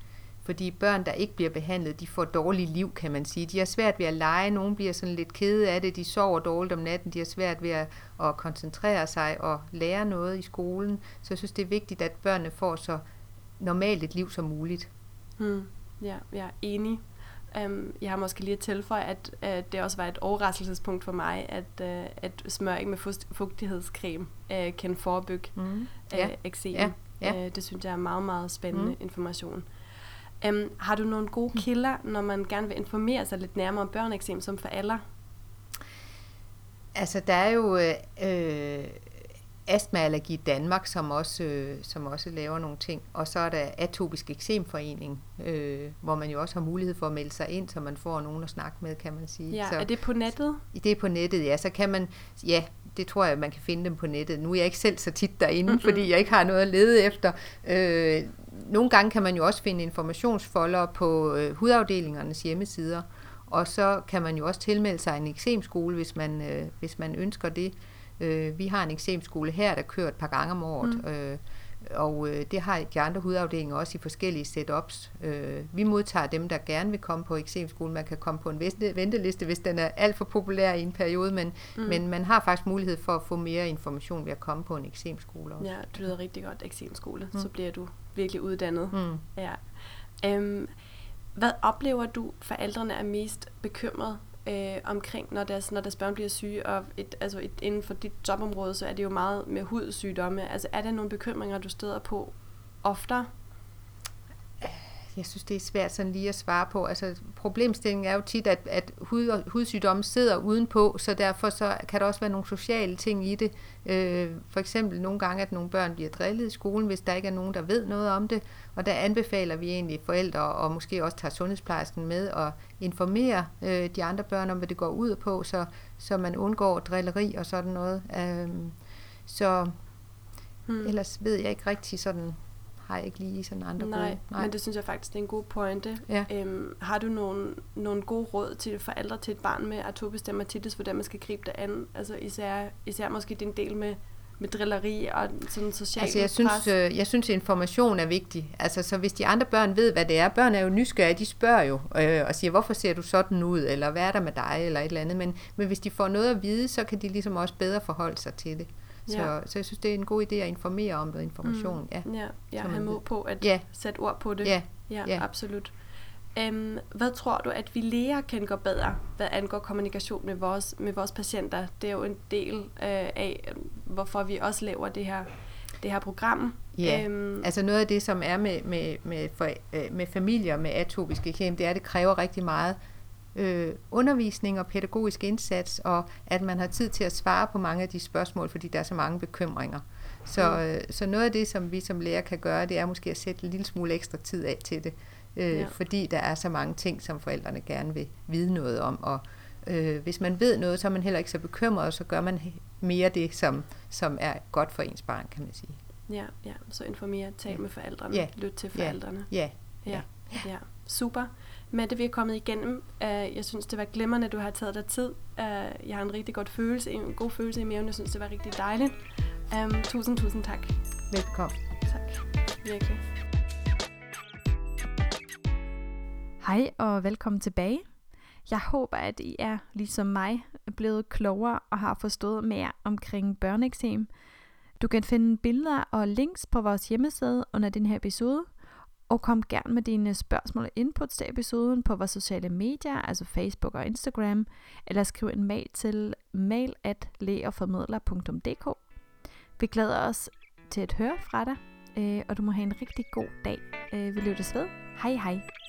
Fordi børn, der ikke bliver behandlet, de får dårligt liv, kan man sige. De har svært ved at lege, nogen bliver sådan lidt kede af det, de sover dårligt om natten, de har svært ved at, at koncentrere sig og lære noget i skolen. Så jeg synes, det er vigtigt, at børnene får så normalt et liv som muligt. Hmm. Ja, jeg er enig. Um, jeg har måske lige at tilføje, at uh, det også var et overraskelsespunkt for mig, at, uh, at smøring med fugtighedscreme uh, kan forebygge mm. ja. uh, eksem. Ja. Ja. Uh, det synes jeg er meget, meget spændende mm. information. Um, har du nogle gode kilder, når man gerne vil informere sig lidt nærmere om børneeksem som for alle? Altså, der er jo... Øh, Astmaallergi Danmark, som også, øh, som også laver nogle ting. Og så er der Atopisk Eksemforening, øh, hvor man jo også har mulighed for at melde sig ind, så man får nogen at snakke med, kan man sige. Ja, så, er det på nettet? Det er på nettet, ja. Så kan man, ja, det tror jeg, man kan finde dem på nettet. Nu er jeg ikke selv så tit derinde, mm-hmm. fordi jeg ikke har noget at lede efter. Øh, nogle gange kan man jo også finde informationsfolder på øh, hudafdelingernes hjemmesider, og så kan man jo også tilmelde sig en eksemskole, hvis man, øh, hvis man ønsker det. Øh, vi har en eksemskole her, der kører et par gange om året, mm. øh, og øh, det har de andre hudafdelinger også i forskellige setups. Øh, vi modtager dem, der gerne vil komme på eksemskole. Man kan komme på en venteliste, hvis den er alt for populær i en periode, men, mm. men man har faktisk mulighed for at få mere information ved at komme på en eksemskole også. Ja, det lyder rigtig godt, eksemskole. Mm. Så bliver du virkelig uddannet. Mm. Ja. Øhm, hvad oplever du, forældrene er mest bekymret øh, omkring, når deres, når deres børn bliver syge, og et, altså et, inden for dit jobområde, så er det jo meget med hudsygdomme. Altså er der nogle bekymringer, du støder på oftere? Jeg synes, det er svært sådan lige at svare på. Altså, problemstillingen er jo tit, at, at hud, hudsygdomme sidder udenpå, så derfor så kan der også være nogle sociale ting i det. Øh, for eksempel nogle gange, at nogle børn bliver drillet i skolen, hvis der ikke er nogen, der ved noget om det. Og der anbefaler vi egentlig forældre, og måske også tager sundhedsplejersken med, og informere øh, de andre børn om, hvad det går ud på, så, så man undgår drilleri og sådan noget. Øh, så hmm. ellers ved jeg ikke rigtig sådan har jeg ikke lige sådan andre Nej, gode. Nej, men det synes jeg faktisk, det er en god pointe. Ja. Øhm, har du nogle, nogle gode råd til forældre til et barn med atopisk dermatitis, hvordan man skal gribe det an? Altså især, især måske din del med, med drilleri og sådan social altså jeg synes, pres. øh, jeg synes, information er vigtig. Altså, så hvis de andre børn ved, hvad det er, børn er jo nysgerrige, de spørger jo øh, og siger, hvorfor ser du sådan ud, eller hvad er der med dig, eller et eller andet. Men, men hvis de får noget at vide, så kan de ligesom også bedre forholde sig til det. Så, ja. så jeg synes, det er en god idé at informere om noget information. Mm. Ja, ja, ja have mod på at ja. sætte ord på det. Ja, ja, ja. absolut. Um, hvad tror du, at vi læger kan gå bedre, hvad angår kommunikation med vores, med vores patienter? Det er jo en del uh, af, hvorfor vi også laver det her, det her program. Ja, um, altså noget af det, som er med, med, med, for, med familier med atopiske eksem, det er, at det kræver rigtig meget øh, undervisning og pædagogisk indsats, og at man har tid til at svare på mange af de spørgsmål, fordi der er så mange bekymringer. Så, mm. øh, så noget af det, som vi som lærer kan gøre, det er måske at sætte en lille smule ekstra tid af til det, øh, ja. fordi der er så mange ting, som forældrene gerne vil vide noget om, og øh, hvis man ved noget, så er man heller ikke så bekymret, og så gør man mere det, som, som er godt for ens barn, kan man sige. Ja, ja. så informere, tal med forældrene, ja. lyt til forældrene. Ja. Ja. ja. ja. ja. Super. Mette, vi er kommet igennem. Uh, jeg synes, det var glimrende, at du har taget dig tid. Uh, jeg har en rigtig godt følelse, en god følelse i maven. Jeg synes, det var rigtig dejligt. Um, tusind, tusind tak. Velkommen. Tak. Virkelig. Hej og velkommen tilbage. Jeg håber, at I er ligesom mig blevet klogere og har forstået mere omkring børneeksem. Du kan finde billeder og links på vores hjemmeside under den her episode, og kom gerne med dine spørgsmål og inputs til episoden på vores sociale medier, altså Facebook og Instagram, eller skriv en mail til mail at Vi glæder os til at høre fra dig, øh, og du må have en rigtig god dag. Øh, vi lyttes ved. Hej hej.